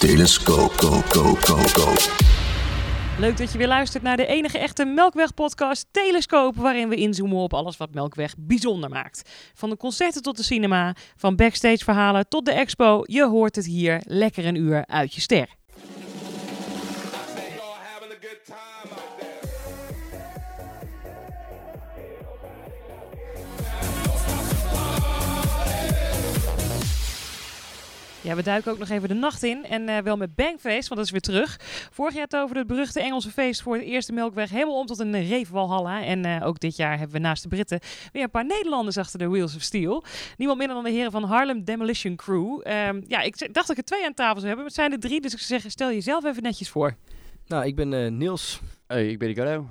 Telescoop, go, go, go, go. Leuk dat je weer luistert naar de enige echte Melkweg-podcast Telescoop, waarin we inzoomen op alles wat Melkweg bijzonder maakt. Van de concerten tot de cinema, van backstage-verhalen tot de expo, je hoort het hier lekker een uur uit je ster. Ja, we duiken ook nog even de nacht in. En eh, wel met Bangfeest, want dat is weer terug. Vorig jaar over het beruchte Engelse feest voor het eerste Melkweg helemaal om tot een reefwalhalla. En eh, ook dit jaar hebben we naast de Britten weer een paar Nederlanders achter de Wheels of Steel. Niemand minder dan de heren van Harlem Demolition Crew. Ehm, ja, ik dacht dat ik er twee aan tafel zou hebben, maar het zijn er drie. Dus ik zou zeggen, stel jezelf even netjes voor. Nou, ik ben uh, Niels. Hey, ik ben Ricardo.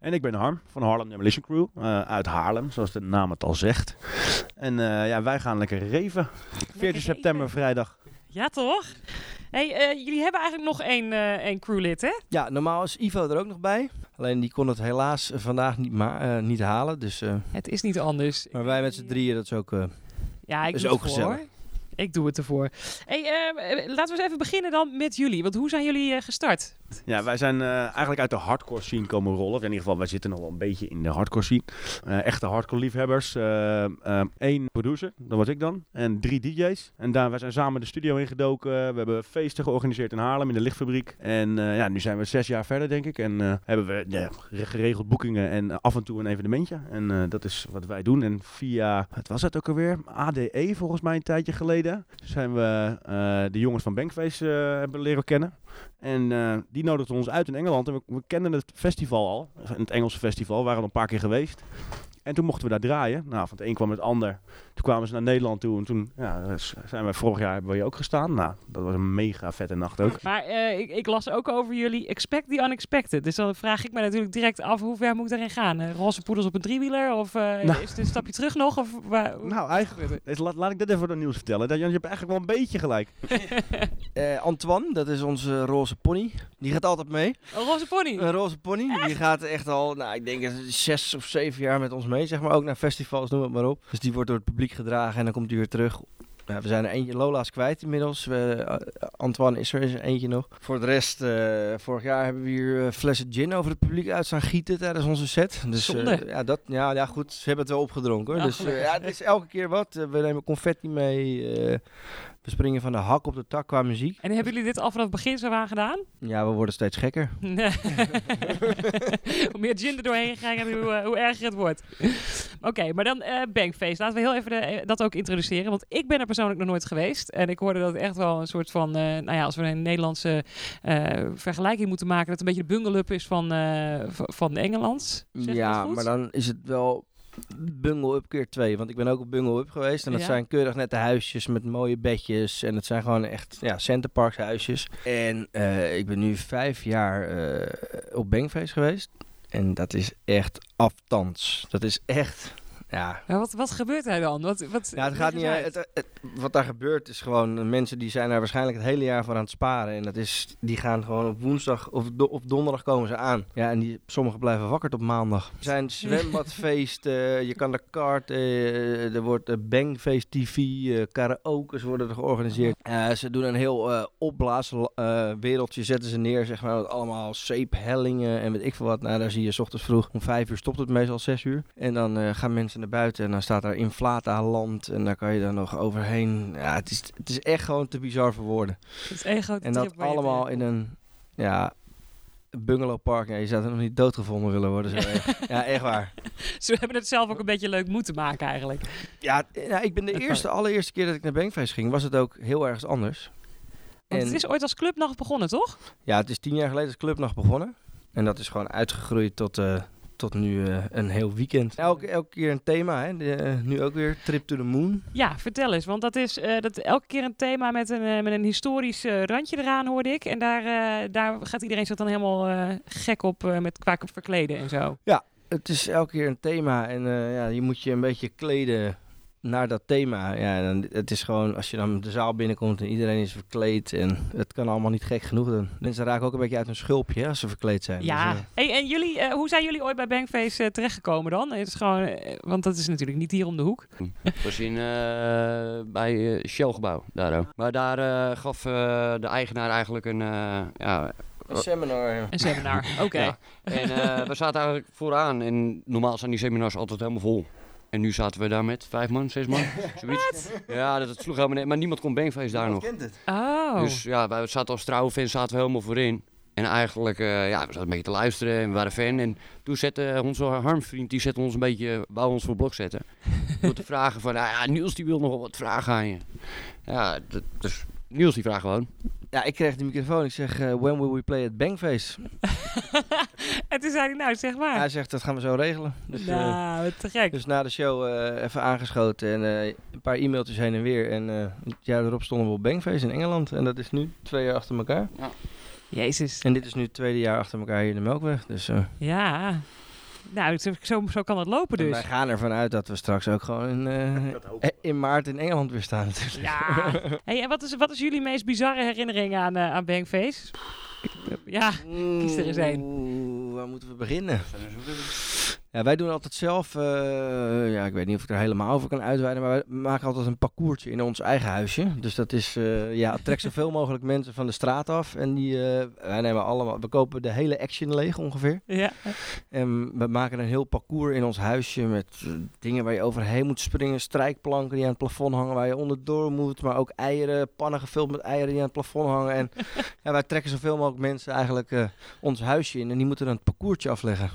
En ik ben Harm van Harlem Demolition Crew. Uh, uit Haarlem, zoals de naam het al zegt. En uh, ja, wij gaan lekker reven. 14 september, vrijdag. Ja, toch? Hey, uh, jullie hebben eigenlijk nog één, één crewlid, hè? Ja, normaal is Ivo er ook nog bij. Alleen die kon het helaas vandaag niet, ma niet halen. Dus, het is niet anders. Maar wij met z'n drieën, dat is ook, ja, ik is ook gezellig. Hoor. Ik doe het ervoor. Hey, laten we eens even beginnen dan met jullie. Want hoe zijn jullie gestart? Ja, wij zijn uh, eigenlijk uit de hardcore scene komen rollen. Of in ieder geval, wij zitten nog wel een beetje in de hardcore scene. Echte hardcore liefhebbers. Eén producer, dat was ik dan. En drie DJ's. En daar, wij zijn samen de studio ingedoken. We hebben feesten georganiseerd in Haarlem, in de lichtfabriek. En ja, nu zijn we zes jaar verder, denk ik. En hebben we geregeld boekingen en af en toe een evenementje. En dat is wat wij doen. En via, wat was het ook alweer? ADE volgens mij een tijdje geleden. Zijn we de jongens van Bankface hebben leren kennen. En uh, die nodigde ons uit in Engeland. En we, kenden het festival al. Het Engelse festival. We waren al een paar keer geweest. En toen mochten we daar draaien. Nou, van het een kwam het ander. Toen kwamen ze naar Nederland toe. En toen ja, zijn we vorig jaar hebben we hier ook gestaan. Nou, dat was een mega vette nacht ook. Maar uh, ik, ik, las ook over jullie expect the unexpected. Dus dan vraag ik me natuurlijk direct af hoe ver moet ik daarin gaan? Uh, roze poedels op een driewieler? Of uh, nou. is het een stapje terug nog? Of, waar, nou, eigenlijk. Dus laat, laat ik dit even door nieuws vertellen. Dat, je hebt eigenlijk wel een beetje gelijk. Antoine, dat is onze roze pony. Die gaat altijd mee. Een roze pony? Een roze pony. Echt? Die gaat echt al, nou, ik denk zes of zeven jaar met ons mee. Zeg maar ook naar festivals, noem het maar op. Dus die wordt door het publiek gedragen en dan komt hij weer terug. Ja, we zijn er eentje, Lola's kwijt inmiddels. We, uh, Antoine is er, is er eentje nog. Voor de rest, uh, vorig jaar hebben we hier uh, flessen gin over het publiek uit staan gieten tijdens onze set. Dus ja, dat, ja, ja, goed, ze hebben het wel opgedronken. Hoor. dus ja, het is elke keer wat. we nemen confetti mee. We springen van de hak op de tak qua muziek. En hebben jullie dit al vanaf het begin zo aan gedaan? Ja, we worden steeds gekker. hoe meer gin er doorheen krijgen, hoe, hoe erger het wordt. Oké, okay, maar dan uh, Bankface. Laten we heel even de, dat ook introduceren. Want ik ben er persoonlijk nog nooit geweest. En ik hoorde dat echt wel een soort van... Uh, nou ja, als we een Nederlandse vergelijking moeten maken... dat het een beetje de bungalup is van, van Engeland. Ja, maar dan is het wel... Bungle Up keer 2, want ik ben ook op Bungle Up geweest. En dat ja. zijn keurig nette huisjes met mooie bedjes. En het zijn gewoon echt ja, Centerparks huisjes. En ik ben nu vijf jaar op Bankface geweest. En dat is echt aftans. Dat is echt ja. wat, wat gebeurt er dan? Wat, wat, ja, het gaat niet, het, het, wat daar gebeurt is gewoon, mensen die zijn daar waarschijnlijk het hele jaar voor aan het sparen. En dat is, die gaan gewoon op woensdag of, do, of donderdag komen ze aan. Ja, en die, sommigen blijven wakker tot maandag. Er zijn zwembadfeesten, uh, je kan de kaart, uh, er wordt uh, Bangfeest TV, uh, karaoke's worden er georganiseerd. ze doen een heel opblaaswereldje, zetten ze neer, zeg maar, met allemaal zeephellingen en weet ik veel wat. Nou, daar zie je s ochtends vroeg, om vijf uur stopt het meestal zes uur. En dan gaan mensen naar buiten en dan staat daar Inflata land en daar kan je dan nog overheen. Ja, het is, het is echt gewoon te bizar voor woorden. Het is echt grote En dat allemaal in een, ja, bungalowpark. Ja, je zou er nog niet doodgevonden willen worden. Zo echt. ja, echt waar. Ze hebben het zelf ook een beetje leuk moeten maken eigenlijk. Ja, nou, ik ben de eerste, allereerste keer dat ik naar Bankfeest ging, was het ook heel ergens anders. Want het is ooit als clubnacht begonnen, toch? Ja, het is tien jaar geleden als clubnacht begonnen. En dat is gewoon uitgegroeid tot, uh, tot nu uh, een heel weekend. Elke, elke keer een thema, hè? De, uh, nu ook weer Trip to the Moon. Ja, vertel eens, want dat is uh, dat elke keer een thema met een, met een historisch randje eraan, hoorde ik. En daar, daar gaat iedereen zich dan helemaal gek op met qua verkleden en zo. Ja, het is elke keer een thema en ja, je moet je een beetje kleden naar dat thema. Ja, dan, het is gewoon, als je dan de zaal binnenkomt en iedereen is verkleed en het kan allemaal niet gek genoeg. Dan mensen raken ook een beetje uit hun schulpje hè, als ze verkleed zijn. Ja, Dus, eh, hey, en jullie, eh, hoe zijn jullie ooit bij Bankface eh, terechtgekomen dan? Het is gewoon, want dat is natuurlijk niet hier om de hoek. In, eh, bij Shell-gebouw, daar ook. Maar daar eh, gaf eh, de eigenaar eigenlijk een, eh, ja, een seminar. Een seminar, oké. Ja. En eh, we zaten eigenlijk vooraan en normaal zijn die seminars altijd helemaal vol. En nu zaten we daar met vijf man, zes man, zoiets. Ja, dat, dat sloeg helemaal neer. Maar niemand kon Bankface daar nog. kent het. Oh, Dus ja, wij zaten als trouwe fans zaten we helemaal voorin. En eigenlijk, eh, ja, we zaten een beetje te luisteren en we waren fan. En toen zette onze harmvriend, die zette ons een beetje, wou ons voor blok zetten. Door te vragen van, nou ja, Niels die wil nog wel wat vragen aan je. Ja, dat- dus Niels die vraagt gewoon. Ja, ik kreeg de microfoon. Ik zeg, eh, when will we play at Bangface? en toen zei hij, nou zeg maar. Hij zegt, dat gaan we zo regelen. Dus, eh, nou, te gek. dus na de show eh, even aangeschoten en eh, een paar e-mailtjes heen en weer. En eh het jaar erop stonden we op Bangface in Engeland. En dat is nu twee jaar achter elkaar. Jezus. En dit is nu het tweede jaar achter elkaar hier in de Melkweg. Dus eh, Ja. Nou, zo, zo, kan het lopen en dus. wij gaan ervan uit dat we straks ook gewoon in, eh, in maart in Engeland weer staan. natuurlijk. Ja. Hey, en wat is, wat is jullie meest bizarre herinnering aan, eh aan Bankface? Ja, Kies er eens één. Oeh, waar moeten we beginnen? Ja, wij doen altijd zelf, eh, ja, ik weet niet of ik er helemaal over kan uitweiden, maar wij maken altijd een parcoursje in ons eigen huisje. Dus dat is, eh, ja, trek zoveel mogelijk mensen van de straat af. En die, eh, wij nemen allemaal, we kopen de hele action leeg ongeveer. ja. En we maken een heel parcours in ons huisje met dingen waar je overheen moet springen. Strijkplanken die aan het plafond hangen waar je onderdoor moet. Maar ook eieren, pannen gevuld met eieren die aan het plafond hangen. En ja, wij trekken zoveel mogelijk mensen eigenlijk ons huisje in. En die moeten dan het parcoursje afleggen.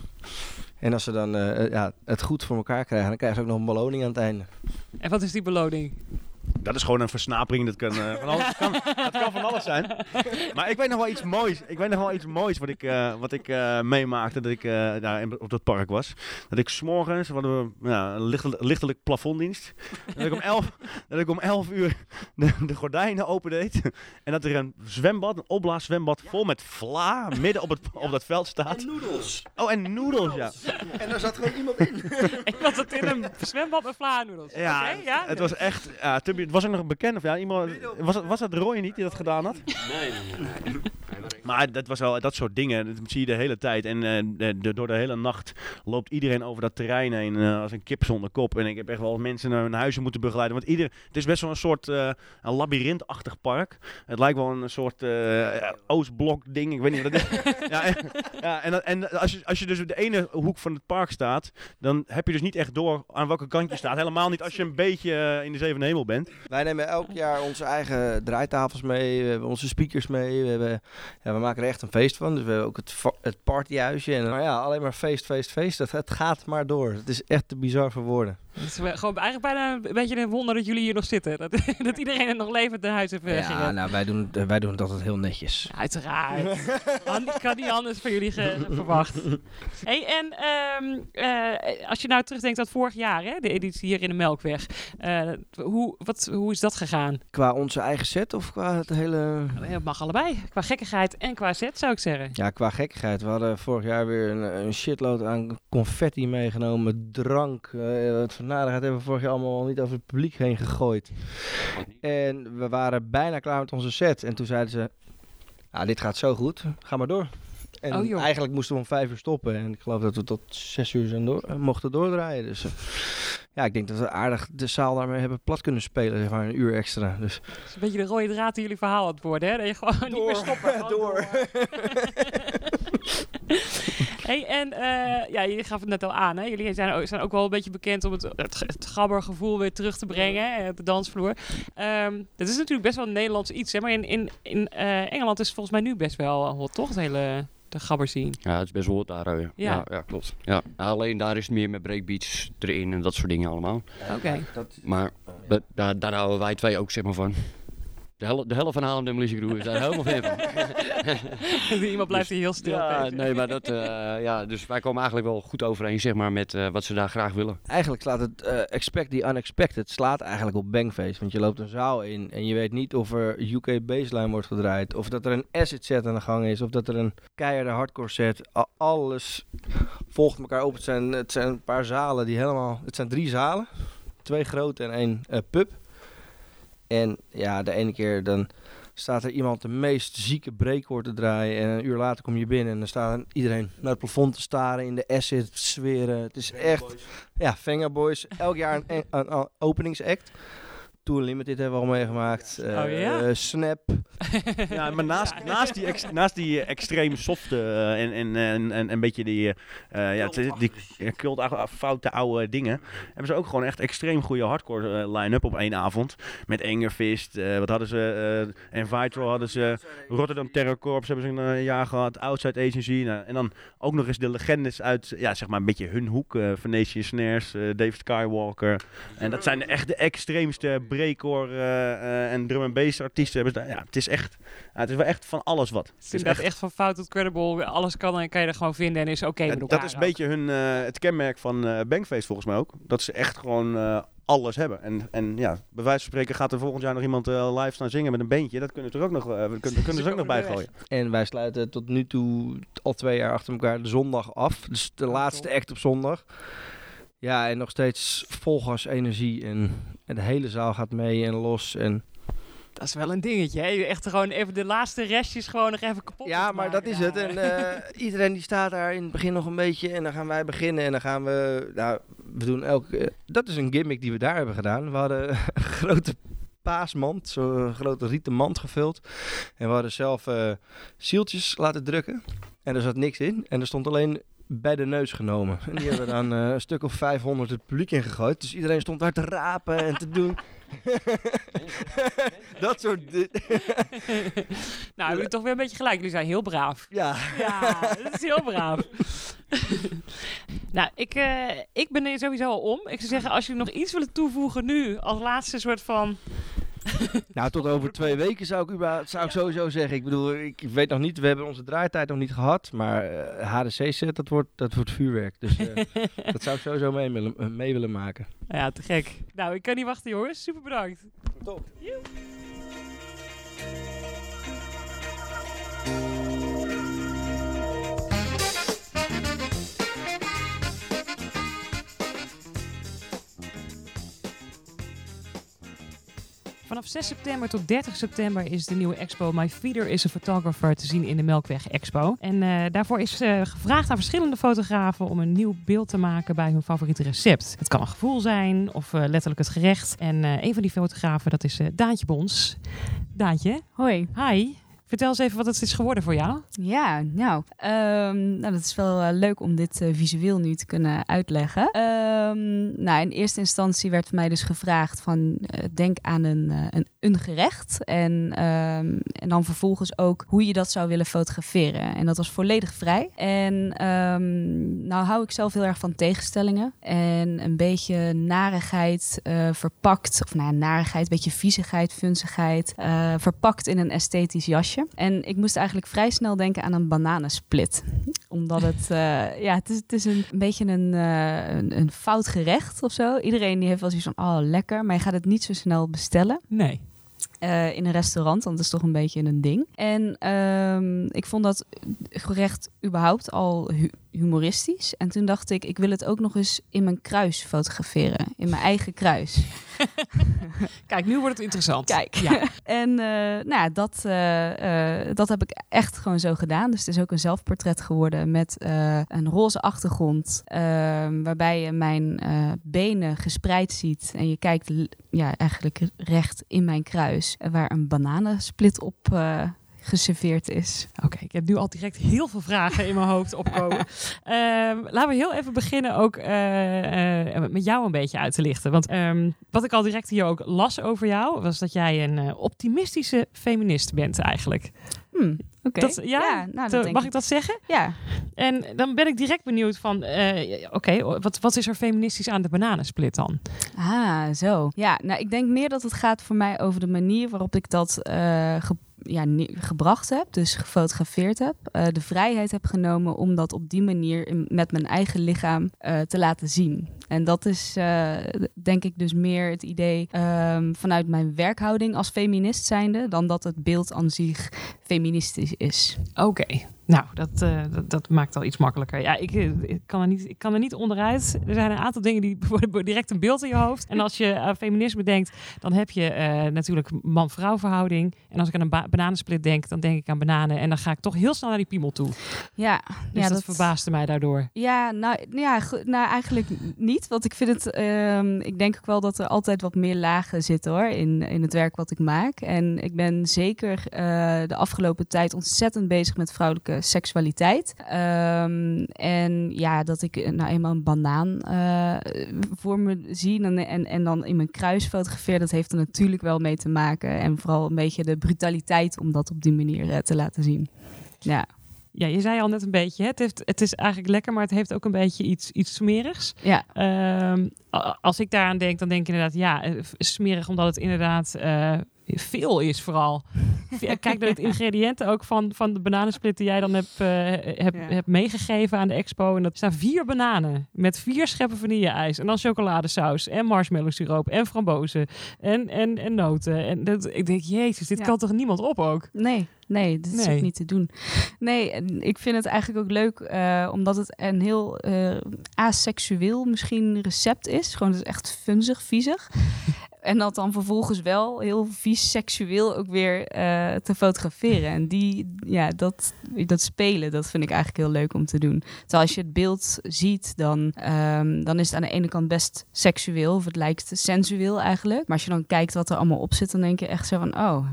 En als ze dan eh, eh, ja, het goed voor elkaar krijgen, dan krijgen ze ook nog een beloning aan het einde. En wat is die beloning? Dat is gewoon een versnapering. Dat kan, eh, van alles, kan, dat kan van alles zijn. Maar ik weet nog wel iets moois. Ik weet nog wel iets moois wat ik, eh, wat ik eh, meemaakte dat ik eh, daar in- op dat park was. Dat ik s'morgens, we hadden we ja, een lichtelijk, lichtelijk plafonddienst. Dat ik om 11, dat ik om 11 uur de, de gordijnen opendeed. En dat er een zwembad, een opblaaszwembad vol met vla midden op, het, op dat veld staat. noedels. Oh, en noedels, ja. En daar zat gewoon iemand in. Ik was het in een zwembad met vlaanoedels. Ja, Oké, ja. het was echt. Ja, was ook nog een bekende. Of ja, iemand, was, het, was het Roy niet die dat gedaan had? Nee, nee, nee. Maar dat was wel dat soort dingen. Dat zie je de hele tijd. En eh, de, de- door de hele nacht loopt iedereen over dat terrein heen eh, als een kip zonder kop. En ik heb echt wel mensen naar hun huizen moeten begeleiden. Want ieder, het is best wel een soort eh een labyrintachtig park. Het lijkt wel een soort eh, Oostblok ding. Ik weet niet wat het is. ja, en, ja, en, dat- en als, je, als je dus op de ene hoek van het park staat, dan heb je dus niet echt door aan welke kant je staat. Helemaal niet als je een beetje in de zevende hemel bent. Wij nemen elk jaar onze eigen draaitafels mee. We hebben onze speakers mee. We, hebben, ja, we maken er echt een feest van. Dus we hebben ook het, het partyhuisje. En maar ja, alleen maar feest, feest, feest. Het gaat maar door. Het is echt te bizar voor woorden. Het is gewoon eigenlijk bijna een beetje een wonder dat jullie hier nog zitten. Dat, dat iedereen er nog levend naar huis heeft eh, Ja, nou, wij doen, het- wij doen het altijd heel netjes. Uiteraard. Ik had niet anders van jullie ge- verwacht. Hey, en ehm, eh, als je nou terugdenkt aan vorig jaar, hè, de editie hier in de Melkweg. eh, hoe, wat, hoe is dat gegaan? Qua onze eigen set of qua het hele... Het mag allebei. Qua gekkigheid en qua set zou ik zeggen. Ja, qua gekkigheid. We hadden vorig jaar weer een, een shitload aan confetti meegenomen. Drank. eh, wat van narigheid hebben we vorig jaar allemaal niet over het publiek heen gegooid. En we waren bijna klaar met onze set. En toen zeiden ze... Ja, dit gaat zo goed. Ga maar door. En Oh, eigenlijk moesten we om vijf uur stoppen. En ik geloof dat we tot zes uur zijn door, eh, mochten doordraaien. Dus eh, ja, ik denk dat we aardig de zaal daarmee hebben plat kunnen spelen. Zeg maar een uur extra. Dus is een beetje de rode draad in jullie verhaal aan het worden, hè? Dat je gewoon niet meer stoppen. Door. hey, en eh, ja, jullie gaf het net al aan, hè? Jullie zijn ook, zijn ook wel een beetje bekend om het, het, het gabbergevoel weer terug te brengen hè, op de dansvloer. Ehm dat is natuurlijk best wel een Nederlands iets, hè? Maar in, in, in eh, Engeland is het volgens mij nu best wel hot, toch? Het hele de gabber zien. Ja, het is best wel wat daar. eh, ja. Ja. Klopt. Ja. Alleen daar is het meer met breakbeats erin en dat soort dingen allemaal. Oké. Maar da- daar, daar houden wij twee ook zeg maar van. De, hel de helft van Haarlem Demolition Crew is daar helemaal fan van. Iemand blijft hier heel stil. Ja, nee, maar dat, eh, ja, dus wij komen eigenlijk wel goed overeen zeg maar, met eh, wat ze daar graag willen. Eigenlijk slaat het eh, expect the unexpected slaat eigenlijk op Bangface. Want je loopt een zaal in en je weet niet of er UK baseline wordt gedraaid. Of dat er een acid set aan de gang is. Of dat er een keiharde hardcore set. Alles volgt elkaar op. Het zijn, het zijn een paar zalen die helemaal... Het zijn drie zalen. twee grote en één eh, pup. En ja, de ene keer dan staat er iemand de meest zieke breakhoor te draaien. En een uur later kom je binnen en dan staat iedereen naar het plafond te staren, in de acid te zweren. Het is echt, ja, Venga Boys. Elk jaar een, een, een openingsact. Tour Limited hebben we al meegemaakt. eh, Oh, ja? eh, Snap. Ja, maar naast, naast die, ex- naast die eh, extreem softe eh, en, en, en, en een beetje die, eh, eh, ja, het- die eh, cult foute oude dingen, hebben ze ook gewoon echt extreem goede hardcore eh, line-up op één avond. Met Engerfist, eh, wat hadden ze, eh en Vitro hadden ze, Rotterdam Terror Corps hebben ze een eh, jaar gehad, Outside Agency, nou, en dan ook nog eens de legendes uit, ja, zeg maar een beetje hun hoek, eh Venetian Snares, eh, David Skywalker. En dat zijn de, echt de extreemste breakcore eh, eh, en drum and bass artiesten. Hebben ze daar. Ja, het is echt, ja, het is wel echt van alles wat. Het is echt, echt van fout tot credible. Alles kan en kan je er gewoon vinden en is oké met en elkaar. dat is een beetje hun, eh, het kenmerk van eh Bankface volgens mij ook. Dat ze echt gewoon eh, alles hebben. En, en ja, bij wijze van spreken gaat er volgend jaar nog iemand live staan zingen met een beentje. Dat kunnen, ze er ook nog, eh, kunnen, kunnen ze ook nog bij gooien. En wij sluiten tot nu toe al twee jaar achter elkaar de zondag af. Dus de laatste act op zondag. Ja, en nog steeds vol gas energie. En, en de hele zaal gaat mee en los. En Dat is wel een dingetje. Hè? Echt gewoon even de laatste restjes gewoon nog even kapot. ja, maar dat is het. En eh, iedereen die staat daar in het begin nog een beetje. En dan gaan wij beginnen. En dan gaan we. Nou, we doen elke. dat is een gimmick die we daar hebben gedaan. We hadden een grote paasmand, zo'n grote rieten mand gevuld. En we hadden zelf eh zieltjes laten drukken. En er zat niks in. En er stond alleen bij de neus genomen. En die hebben dan eh, een stuk of 500 het publiek ingegooid. Dus iedereen stond daar te rapen en te doen. dat soort. nou, jullie toch weer een beetje gelijk. Jullie zijn heel braaf. ja. Ja, dat is heel braaf. nou, ik, eh, ik ben er sowieso al om. Ik zou zeggen, als jullie nog iets willen toevoegen nu, als laatste soort van... Nou, tot over twee weken zou ik, zou ik sowieso zeggen. Ik bedoel, ik weet nog niet, we hebben onze draaitijd nog niet gehad. Maar eh, HDC-set, dat wordt, dat wordt vuurwerk. Dus eh, dat zou ik sowieso mee willen, mee willen maken. Ja, te gek. Nou, ik kan niet wachten, jongens. Super bedankt. Vanaf 6 september tot 30 september is de nieuwe expo My Feeder is a Photographer te zien in de Melkweg Expo. En eh, daarvoor is eh, gevraagd aan verschillende fotografen om een nieuw beeld te maken bij hun favoriete recept. Het kan een gevoel zijn of eh, letterlijk het gerecht. En een van die fotografen, dat is Daantje Bons. Daantje, Hoi. hi. Vertel eens even wat het is geworden voor jou. Ja, nou, ehm, nou dat is wel eh, leuk om dit eh, visueel nu te kunnen uitleggen. Ehm, nou, in eerste instantie werd mij dus gevraagd van eh, denk aan een, een, gerecht en, ehm, en dan vervolgens ook hoe je dat zou willen fotograferen. En dat was volledig vrij. En nou hou ik zelf heel erg van tegenstellingen en een beetje narigheid verpakt, of nou ja, narigheid, een beetje viezigheid, funzigheid, eh, verpakt in een esthetisch jasje. En ik moest eigenlijk vrij snel denken aan een bananensplit. Omdat het, eh, ja, het is, het is een, een beetje een, eh, een, een fout gerecht of zo. Iedereen die heeft wel zoiets van, oh lekker, maar je gaat het niet zo snel bestellen Nee. eh, in een restaurant, want dat is toch een beetje een ding. En ehm, ik vond dat gerecht überhaupt al humoristisch. En toen dacht ik, ik wil het ook nog eens in mijn kruis fotograferen. In mijn eigen kruis. Kijk, nu wordt het interessant. Kijk. Ja. En eh, nou ja, dat, eh, eh, dat heb ik echt gewoon zo gedaan. Dus het is ook een zelfportret geworden met een roze achtergrond. ehm, waarbij je mijn benen gespreid ziet. En je kijkt ja, eigenlijk recht in mijn kruis. Waar een bananensplit op geserveerd is. Oké, ik heb nu al direct heel veel vragen in mijn hoofd opkomen. Ehm, laten we heel even beginnen ook eh, eh, met jou een beetje uit te lichten. Want ehm, wat ik al direct hier ook las over jou, was dat jij een eh, optimistische feminist bent eigenlijk. Hmm. Dat- ja, nou, dat mag ik dat zeggen? Ja. En dan ben ik direct benieuwd van, oké, wat, wat is er feministisch aan de bananensplit dan? Ah, zo. Ja, nou, ik denk meer dat het gaat voor mij over de manier waarop ik dat ge- ja, gebracht heb, dus gefotografeerd heb. Eh, de vrijheid heb genomen om dat op die manier met mijn eigen lichaam eh, te laten zien. En dat is eh, denk ik dus meer het idee ehm, vanuit mijn werkhouding als feminist zijnde, dan dat het beeld aan zich feministisch is. Oké, Nou, dat, eh, dat, dat maakt al iets makkelijker. Ja, ik, eh, ik, kan er niet, ik kan er niet onderuit. Er zijn een aantal dingen die worden direct een beeld in je hoofd. En als je aan feminisme denkt, dan heb je eh, natuurlijk man-vrouw verhouding. En als ik aan een ba- bananensplit denk, dan denk ik aan bananen. En dan ga ik toch heel snel naar die piemel toe. Ja, Dus ja dat, verbaasde mij daardoor. Ja, nou, ja, nou eigenlijk niet. Want ik vind het, ehm, ik denk ook wel dat er altijd wat meer lagen zitten hoor in, in het werk wat ik maak. En ik ben zeker eh, de afgelopen tijd ontzettend bezig met vrouwelijke seksualiteit. Ehm, en ja, dat ik eh, nou eenmaal een banaan eh, voor me zie en, en, en dan in mijn kruis fotografeer, dat heeft er natuurlijk wel mee te maken. En vooral een beetje de brutaliteit om dat op die manier eh, te laten zien. Ja, Ja, je zei al net een beetje, het, heeft, het is eigenlijk lekker, maar het heeft ook een beetje iets, iets smerigs. ja. Ehm, als ik daaraan denk, dan denk ik inderdaad, ja, smerig omdat het inderdaad veel is vooral. Kijk naar het ingrediënten ook van, van de bananensplit die jij dan hebt, eh, heb, Ja. hebt meegegeven aan de expo. En dat staan vier bananen met vier scheppen vanille-ijs. En dan chocoladesaus en marshmallow siroop en frambozen en, en, en noten. En dat, ik denk, jezus, dit Ja. kan toch niemand op ook? Nee, nee, dit is Nee. ook niet te doen. Nee, ik vind het eigenlijk ook leuk, eh, omdat het een heel eh aseksueel misschien recept is. Gewoon het is echt funzig, viezig. En dat dan vervolgens wel heel vies seksueel ook weer eh, te fotograferen. En die, ja, dat, dat spelen, dat vind ik eigenlijk heel leuk om te doen. Terwijl als je het beeld ziet, dan, ehm, dan is het aan de ene kant best seksueel. Of het lijkt sensueel eigenlijk. Maar als je dan kijkt wat er allemaal op zit, dan denk je echt zo van... Oh,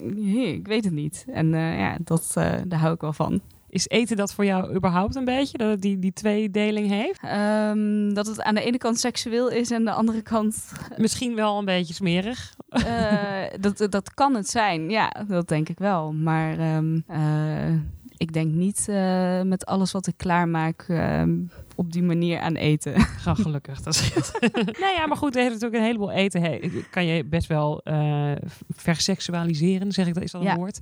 nee, ik weet het niet. En eh, ja, dat, eh, daar hou ik wel van. Is eten dat voor jou überhaupt een beetje? Dat het die, die tweedeling heeft? Ehm, dat het aan de ene kant seksueel is en aan de andere kant... Misschien wel een beetje smerig. eh, dat, dat kan het zijn, ja, dat denk ik wel. Maar ehm, eh, ik denk niet eh, met alles wat ik klaarmaak ehm, op die manier aan eten. Gewoon gelukkig, dat scheelt. nou ja, maar goed, er heeft natuurlijk een heleboel eten. Hey, kan je best wel eh verseksualiseren, zeg ik dat, is dat een Ja. woord?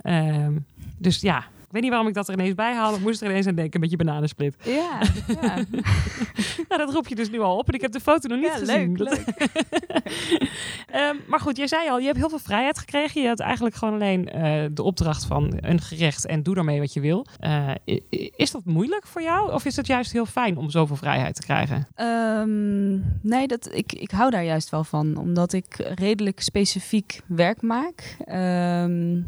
Ehm, dus ja, weet niet waarom ik dat er ineens bij haal. maar Ik moest er ineens aan denken, een beetje bananensplit. Ja, ja. Nou, dat roep je dus nu al op en ik heb de foto nog niet Ja, gezien. leuk, Dat- Ehm, maar goed, jij zei al, je hebt heel veel vrijheid gekregen. Je had eigenlijk gewoon alleen eh, de opdracht van een gerecht en doe daarmee wat je wil. Eh, is dat moeilijk voor jou of is het juist heel fijn om zoveel vrijheid te krijgen? Ehm, nee, dat, ik, ik hou daar juist wel van. Omdat ik redelijk specifiek werk maak. Ehm,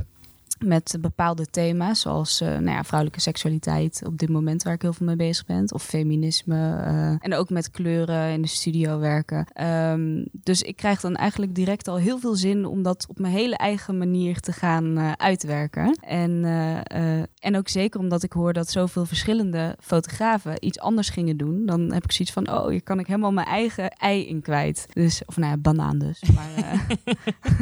met bepaalde thema's, zoals eh, nou ja, vrouwelijke seksualiteit op dit moment waar ik heel veel mee bezig ben. Of feminisme. eh, en ook met kleuren in de studio werken. Ehm, dus ik krijg dan eigenlijk direct al heel veel zin om dat op mijn hele eigen manier te gaan eh, uitwerken. En, en ook zeker omdat ik hoor dat zoveel verschillende fotografen iets anders gingen doen. Dan heb ik zoiets van, oh, hier kan ik helemaal mijn eigen ei in kwijt. Dus, of nou ja, banaan dus. Maar,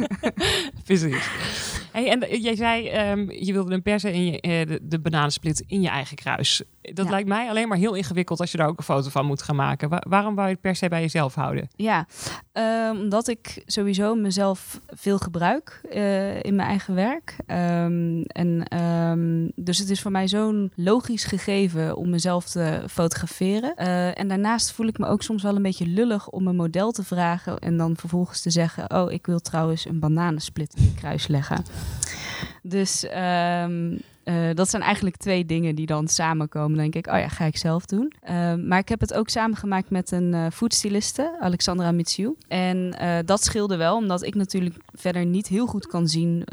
Precies. Hey, en jij zei, ehm, je wilde een persen in je, eh, de, de bananensplit in je eigen kruis. Dat Ja. lijkt mij alleen maar heel ingewikkeld als je daar ook een foto van moet gaan maken. Wa- waarom wou je het per se bij jezelf houden? Ja, ehm, omdat ik sowieso mezelf veel gebruik eh, in mijn eigen werk. Ehm, en, dus het is voor mij zo'n logisch gegeven om mezelf te fotograferen. Eh, en daarnaast voel ik me ook soms wel een beetje lullig om een model te vragen en dan vervolgens te zeggen: Oh, ik wil trouwens een bananensplit in je kruis leggen. Dus ehm, eh, dat zijn eigenlijk twee dingen die dan samenkomen. Dan denk ik, oh ja, ga ik zelf doen. Ehm, maar ik heb het ook samengemaakt met een foodstyliste, Alexandra Mitsiou. En eh, dat scheelde wel, omdat ik natuurlijk verder niet heel goed kan zien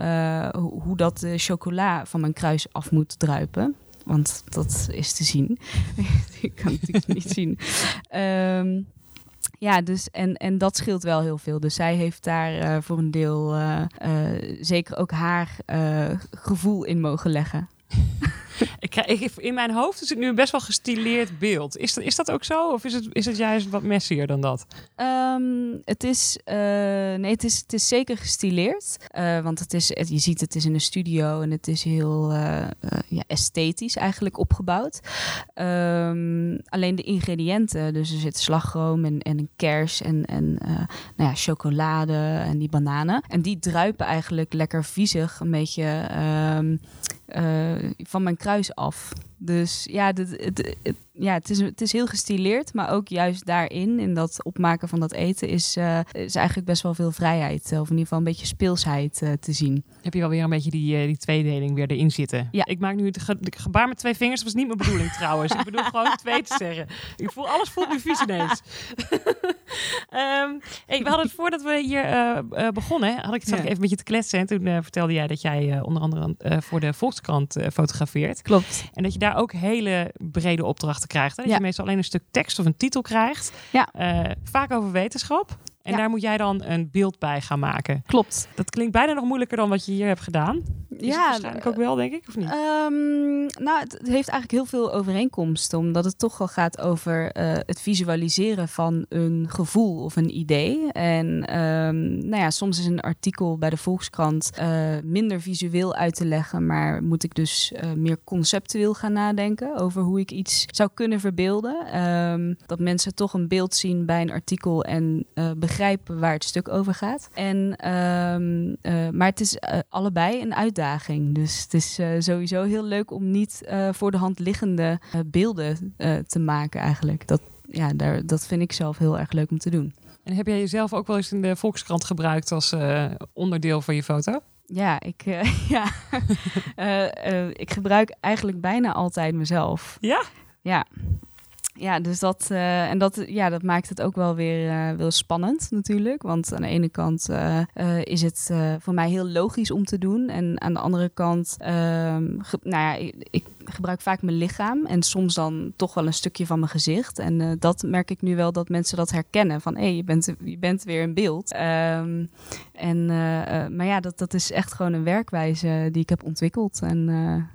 hoe, dat de chocola van mijn kruis af moet druipen. Want dat is te zien. ik kan het niet zien. Ehm, ja, dus en, en dat scheelt wel heel veel. Dus zij heeft daar eh, voor een deel eh, eh, zeker ook haar gevoel in mogen leggen. In mijn hoofd is het nu een best wel gestileerd beeld. Is dat, is dat ook zo? Of is het, is het juist wat messier dan dat? Ehm, het, is, eh, nee, het, is, het is zeker gestileerd. Eh, want het is, je ziet het is in een studio en het is heel eh, ja, esthetisch eigenlijk opgebouwd. Ehm, alleen de ingrediënten, dus er zit slagroom en, en een kers en, en nou ja, chocolade en die bananen. En die druipen eigenlijk lekker viezig een beetje ehm, eh, van mijn kruis af. Dus ja, dit- het- het- ja, het is, het is heel gestileerd, maar ook juist daarin, in dat opmaken van dat eten, is, eh, is eigenlijk best wel veel vrijheid. eh, Of in ieder geval een beetje speelsheid eh, te zien. Heb je wel weer een beetje die, die tweedeling weer erin zitten? Ja. Ik maak nu het ge- gebaar met twee vingers. Dat was niet mijn bedoeling trouwens. Ik bedoel gewoon twee te zeggen. Ik voel alles voelt nu vies ineens. Ehm, hey, we hadden het voordat we hier begonnen, had ik, Ja. ik even met je te kletsen. En toen vertelde jij dat jij onder andere voor de Volkskrant fotografeert. Klopt. En dat je daar ook hele brede opdrachten krijgt. Hè? Dat Ja. je meestal alleen een stuk tekst of een titel krijgt. Ja. Eh, vaak over wetenschap. En Ja. daar moet jij dan een beeld bij gaan maken. Klopt. Dat klinkt bijna nog moeilijker dan wat je hier hebt gedaan. Is Ja, waarschijnlijk ook wel, denk ik, of niet? Ehm, nou, het, heeft eigenlijk heel veel overeenkomsten, omdat het toch wel gaat over eh, het visualiseren van een gevoel of een idee. En ehm, nou ja, soms is een artikel bij de Volkskrant eh, minder visueel uit te leggen, maar moet ik dus eh, meer conceptueel gaan nadenken over hoe ik iets zou kunnen verbeelden. Ehm, dat mensen toch een beeld zien bij een artikel en eh, begrijpen waar het stuk over gaat. En, eh, maar het is eh, allebei een uitdaging. Dus het is eh, sowieso heel leuk om niet eh, voor de hand liggende eh, beelden te maken eigenlijk. Dat, ja, daar, dat vind ik zelf heel erg leuk om te doen. En heb jij jezelf ook wel eens in de Volkskrant gebruikt als onderdeel van je foto? Ja, ik, ja. Ik gebruik eigenlijk bijna altijd mezelf. Ja? Ja. Ja, dus dat, eh, en dat, ja, dat maakt het ook wel weer eh, wel spannend natuurlijk. Want aan de ene kant eh, is het voor mij heel logisch om te doen. En aan de andere kant, ehm, nou ja, ik, ik gebruik vaak mijn lichaam. En soms dan toch wel een stukje van mijn gezicht. En dat merk ik nu wel dat mensen dat herkennen. Van hé, hey, je, bent, je bent weer in beeld. Ehm, en, maar ja, dat, dat is echt gewoon een werkwijze die ik heb ontwikkeld. En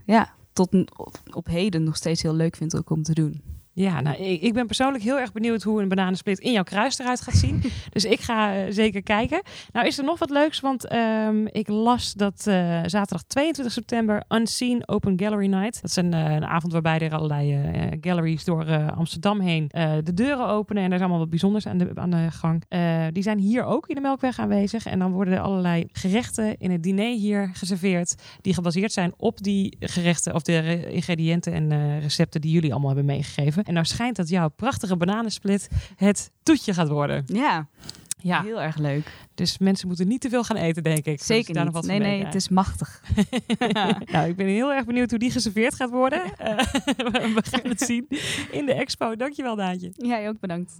ja, tot op, op heden nog steeds heel leuk vind ook om te doen. Ja, nou, ik, ik ben persoonlijk heel erg benieuwd hoe een bananensplit in jouw kruis eruit gaat zien. dus ik ga eh, zeker kijken. Nou, is er nog wat leuks? Want ehm, ik las dat eh, zaterdag 22 september Unseen Open Gallery Night. Dat is een, eh, een avond waarbij er allerlei galleries door Amsterdam heen de deuren openen. En er is allemaal wat bijzonders aan de, aan de gang. Die zijn hier ook in de Melkweg aanwezig. En dan worden er allerlei gerechten in het diner hier geserveerd. Die gebaseerd zijn op die gerechten of de re- ingrediënten en recepten die jullie allemaal hebben meegegeven. En nou schijnt dat jouw prachtige bananensplit het toetje gaat worden. Ja, Ja, heel erg leuk. dus mensen moeten niet te veel gaan eten, denk ik. Zeker daar nog niet. wat Nee, nee, het is machtig. nou, ik ben heel erg benieuwd hoe die geserveerd gaat worden. We gaan het zien in de expo. Dankjewel, Daantje. Jij ook bedankt.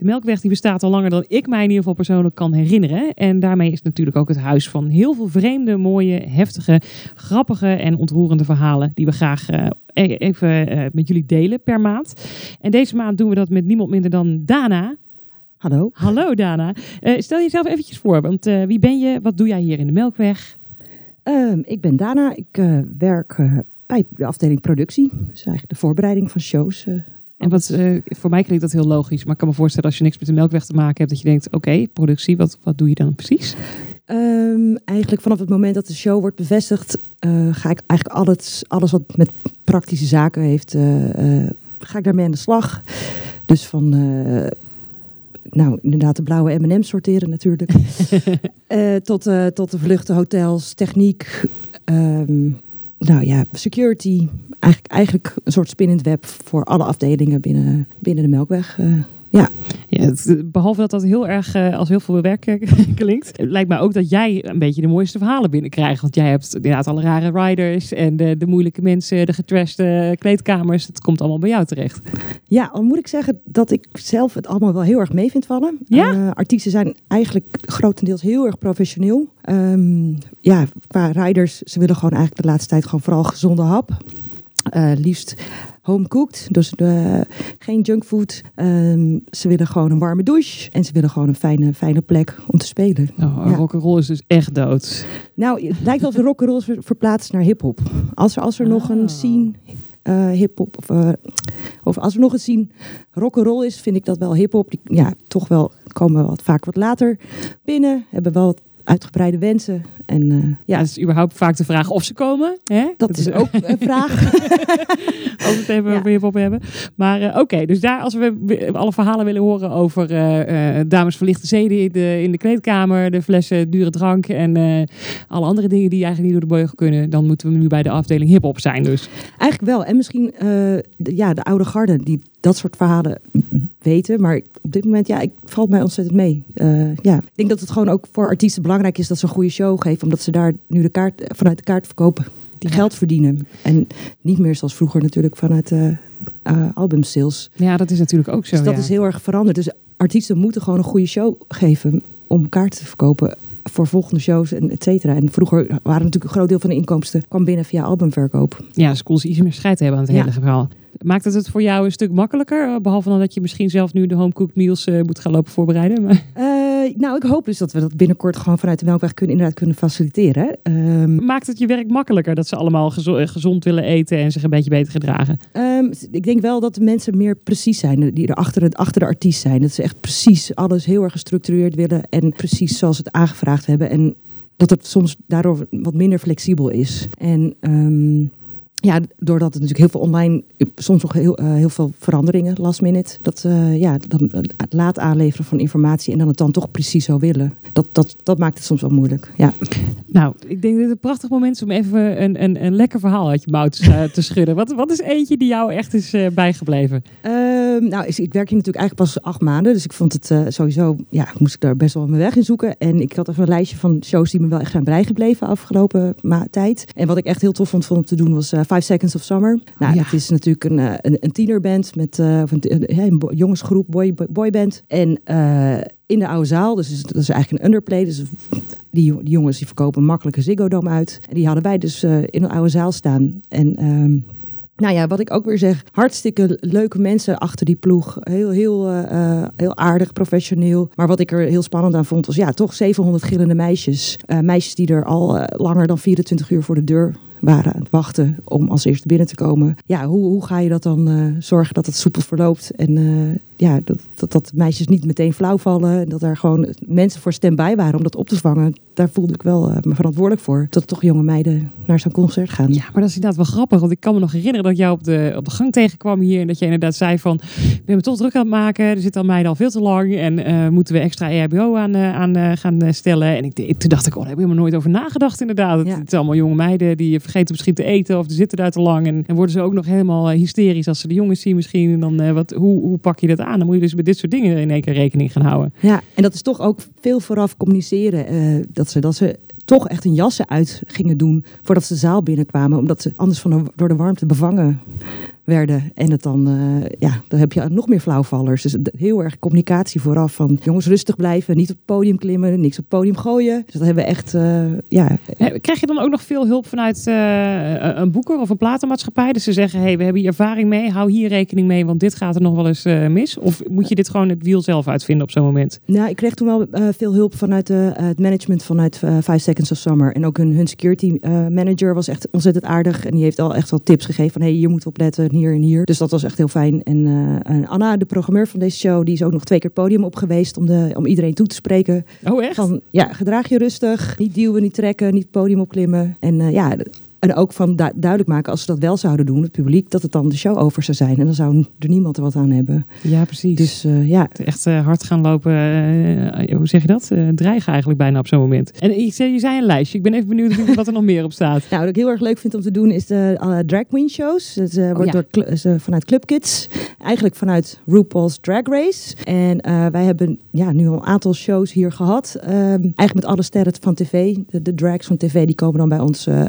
De Melkweg die bestaat al langer dan ik mij in ieder geval persoonlijk kan herinneren. En daarmee is natuurlijk ook het huis van heel veel vreemde, mooie, heftige, grappige en ontroerende verhalen. Die we graag eh, e- even eh, met jullie delen per maand. En deze maand doen we dat met niemand minder dan Dana. Hallo. Hallo Dana. Eh, stel jezelf eventjes voor, want wie ben je? Wat doe jij hier in de Melkweg? Ehm, ik ben Dana. Ik werk bij de afdeling productie. Dus eigenlijk de voorbereiding van shows. En wat, eh, voor mij klinkt dat heel logisch, maar ik kan me voorstellen als je niks met de Melkweg te maken hebt, dat je denkt, oké, productie, wat, wat doe je dan precies? Ehm, eigenlijk vanaf het moment dat de show wordt bevestigd, eh, ga ik eigenlijk alles, alles wat met praktische zaken heeft, eh, ga ik daarmee aan de slag. Dus van, nou inderdaad de blauwe M&M sorteren natuurlijk. Tot, tot de vluchten, hotels, techniek, ehm, nou ja, security. Eigenlijk, eigenlijk een soort spinnend web voor alle afdelingen binnen, binnen de Melkweg. Eh. Ja, het- behalve dat dat heel erg eh, als heel veel werk eh, klinkt, lijkt mij ook dat jij een beetje de mooiste verhalen binnenkrijgt. Want jij hebt inderdaad alle rare riders en de, de moeilijke mensen, de getrashte kleedkamers. Het komt allemaal bij jou terecht. Ja, al moet ik zeggen dat ik zelf het allemaal wel heel erg mee vind vallen. Ja? Eh, artiesten zijn eigenlijk grotendeels heel erg professioneel. Ehm, ja, qua riders, ze willen gewoon eigenlijk de laatste tijd gewoon vooral gezonde hap. Eh, liefst home cooked, dus eh, geen junkfood. Ehm, ze willen gewoon een warme douche en ze willen gewoon een fijne, fijne plek om te spelen. Oh, Ja. Rock'n'roll is dus echt dood. Nou, het lijkt wel of de rock'n'roll ver- verplaatst naar hip-hop. Als er, als er nog een scene eh hip-hop, of, eh, of als er nog een scene rock'n'roll is, vind ik dat wel hip-hop. Die, Ja, toch wel komen we wat vaak wat later binnen, hebben wel wat, uitgebreide wensen. En eh, Ja, het is überhaupt vaak de vraag of ze komen. Hè? dat is ook een vraag. Als we het even Ja. over hip-hop hebben. Maar eh, oké, dus daar, als we alle verhalen willen horen over eh, dames verlichte zeden in de, in de kleedkamer, de flessen dure drank en alle andere dingen die eigenlijk niet door de beugel kunnen, dan moeten we nu bij de afdeling hip-hop zijn. Dus Eigenlijk wel. En misschien de, ja, de oude garde die dat soort verhalen weten. Maar op dit moment, ja, ik valt mij ontzettend mee. Eh, ja. Ik denk dat het gewoon ook voor artiesten belangrijk is dat ze een goede show geven. Omdat ze daar nu de kaart, vanuit de kaartverkoop die Ja. geld verdienen. En niet meer zoals vroeger natuurlijk vanuit eh eh, albumsales. ja, dat is natuurlijk ook zo. Dus dat ja. is heel erg veranderd. Dus artiesten moeten gewoon een goede show geven om kaarten te verkopen voor volgende shows en et cetera. En vroeger waren natuurlijk een groot deel van de inkomsten kwam binnen via albumverkoop. Ja, ze konden ze iets meer scheid hebben aan het Ja. hele verhaal. Maakt het het voor jou een stuk makkelijker? eh, Behalve dan dat je misschien zelf nu de homecooked meals eh, moet gaan lopen voorbereiden. Maar, Eh, nou, ik hoop dus dat we dat binnenkort gewoon vanuit de Melkweg kunnen, inderdaad kunnen faciliteren. Ehm, maakt het je werk makkelijker dat ze allemaal gezo- gezond willen eten en zich een beetje beter gedragen? ehm, ik denk wel dat de mensen meer precies zijn, die er achter, het, achter de artiest zijn. Dat ze echt precies alles heel erg gestructureerd willen en precies zoals ze het aangevraagd hebben. En dat het soms daardoor wat minder flexibel is. En ehm, ja, doordat het natuurlijk heel veel online, soms nog heel, eh, heel veel veranderingen, last minute. Dat eh, ja, dan, het laat aanleveren van informatie en dan het dan toch precies zo willen. Dat, dat, dat maakt het soms wel moeilijk. Ja. Nou, ik denk dat het een prachtig moment is om even een, een, een lekker verhaal uit je mouw te, eh, te schudden. Wat, wat is eentje die jou echt is eh, bijgebleven? Ehm, nou, is- ik werk hier natuurlijk eigenlijk pas acht maanden. Dus ik vond het eh, sowieso, ja, moest ik daar best wel mijn weg in zoeken. En ik had even een lijstje van shows die me wel echt zijn bijgebleven afgelopen ma- tijd. En wat ik echt heel tof vond, vond om te doen was eh, Five Seconds of Summer. Nou, Ja. dat is natuurlijk een, eh, een, een tienerband met eh, of een, jongensgroep, boy, boy- boyband. En eh, in de oude zaal, dus is- dat is eigenlijk een underplay. Dus die, jo- die jongens die verkopen makkelijk een Ziggo Dome uit. En die hadden wij dus in een oude zaal staan. En ehm, nou ja, wat ik ook weer zeg, hartstikke leuke mensen achter die ploeg. Heel, heel, heel aardig, professioneel. Maar wat ik er heel spannend aan vond, was ja, toch 700 gillende meisjes. Meisjes die er al langer dan 24 uur voor de deur waren aan het wachten om als eerste binnen te komen. Ja, hoe, hoe ga je dat dan eh, zorgen dat het soepel verloopt? En eh, ja, dat, dat, dat meisjes niet meteen flauw vallen. En dat er gewoon mensen voor stand-by waren om dat op te vangen. Daar voelde ik wel eh, me verantwoordelijk voor. Dat toch jonge meiden naar zo'n concert gaan. Ja, maar dat is inderdaad wel grappig. Want ik kan me nog herinneren dat jou op de, op de gang tegenkwam hier. En dat je inderdaad zei van, ik ben me toch druk aan het maken. Er zitten al meiden al veel te lang. En eh, moeten we extra EHBO aan, eh, aan gaan stellen. En ik, toen dacht ik, oh, daar heb ik helemaal nooit over nagedacht inderdaad. Het, Ja. het zijn allemaal jonge meiden die vergeten misschien te eten. Of die zitten daar te lang. En, en worden ze ook nog helemaal hysterisch als ze de jongens zien misschien. En dan, wat, hoe, hoe pak je dat aan? Dan moet je dus met dit soort dingen in één keer rekening gaan houden. Ja, en dat is toch ook veel vooraf communiceren. eh, dat, ze, dat ze toch echt een jassen uit gingen doen voordat ze de zaal binnenkwamen. Omdat ze anders van door de warmte bevangen werden. En het dan, eh, ja, dan heb je nog meer flauwvallers. Dus heel erg communicatie vooraf van jongens rustig blijven, niet op het podium klimmen, niks op het podium gooien. Dus dat hebben we echt, eh, ja, Krijg je dan ook nog veel hulp vanuit eh, een boeker of een platenmaatschappij? Dus ze zeggen, hey, we hebben hier ervaring mee, hou hier rekening mee, want dit gaat er nog wel eens mis. Of moet je dit gewoon het wiel zelf uitvinden op zo'n moment? Nou, ik kreeg toen wel veel hulp vanuit de, het management vanuit Five Seconds of Summer. En ook hun, hun security manager was echt ontzettend aardig. En die heeft al echt wel tips gegeven van hey, hier moet je op letten, hier en hier. Dus dat was echt heel fijn. En, eh, en Anna, de programmeur van deze show, die is ook nog twee keer het podium op geweest om, de, om iedereen toe te spreken. Oh echt? Van ja, gedraag je rustig, niet duwen, niet trekken, niet het podium opklimmen. En eh, ja, en ook van du- duidelijk maken als ze dat wel zouden doen, het publiek, dat het dan de show over zou zijn. En dan zou er niemand er wat aan hebben. Ja, precies. Dus eh, ja, echt eh, hard gaan lopen, eh, hoe zeg je dat? Dreigen eigenlijk bijna op zo'n moment. En je zei, je zei een lijstje. Ik ben even benieuwd wat er nog meer op staat. Nou, wat ik heel erg leuk vind om te doen is de drag queen shows. Het eh, wordt ja. door, is, vanuit Club Kids. Eigenlijk vanuit RuPaul's Drag Race. En wij hebben ja, nu al een aantal shows hier gehad. Ehm, eigenlijk met alle sterren van tv. De, de drags van tv die komen dan bij ons eh,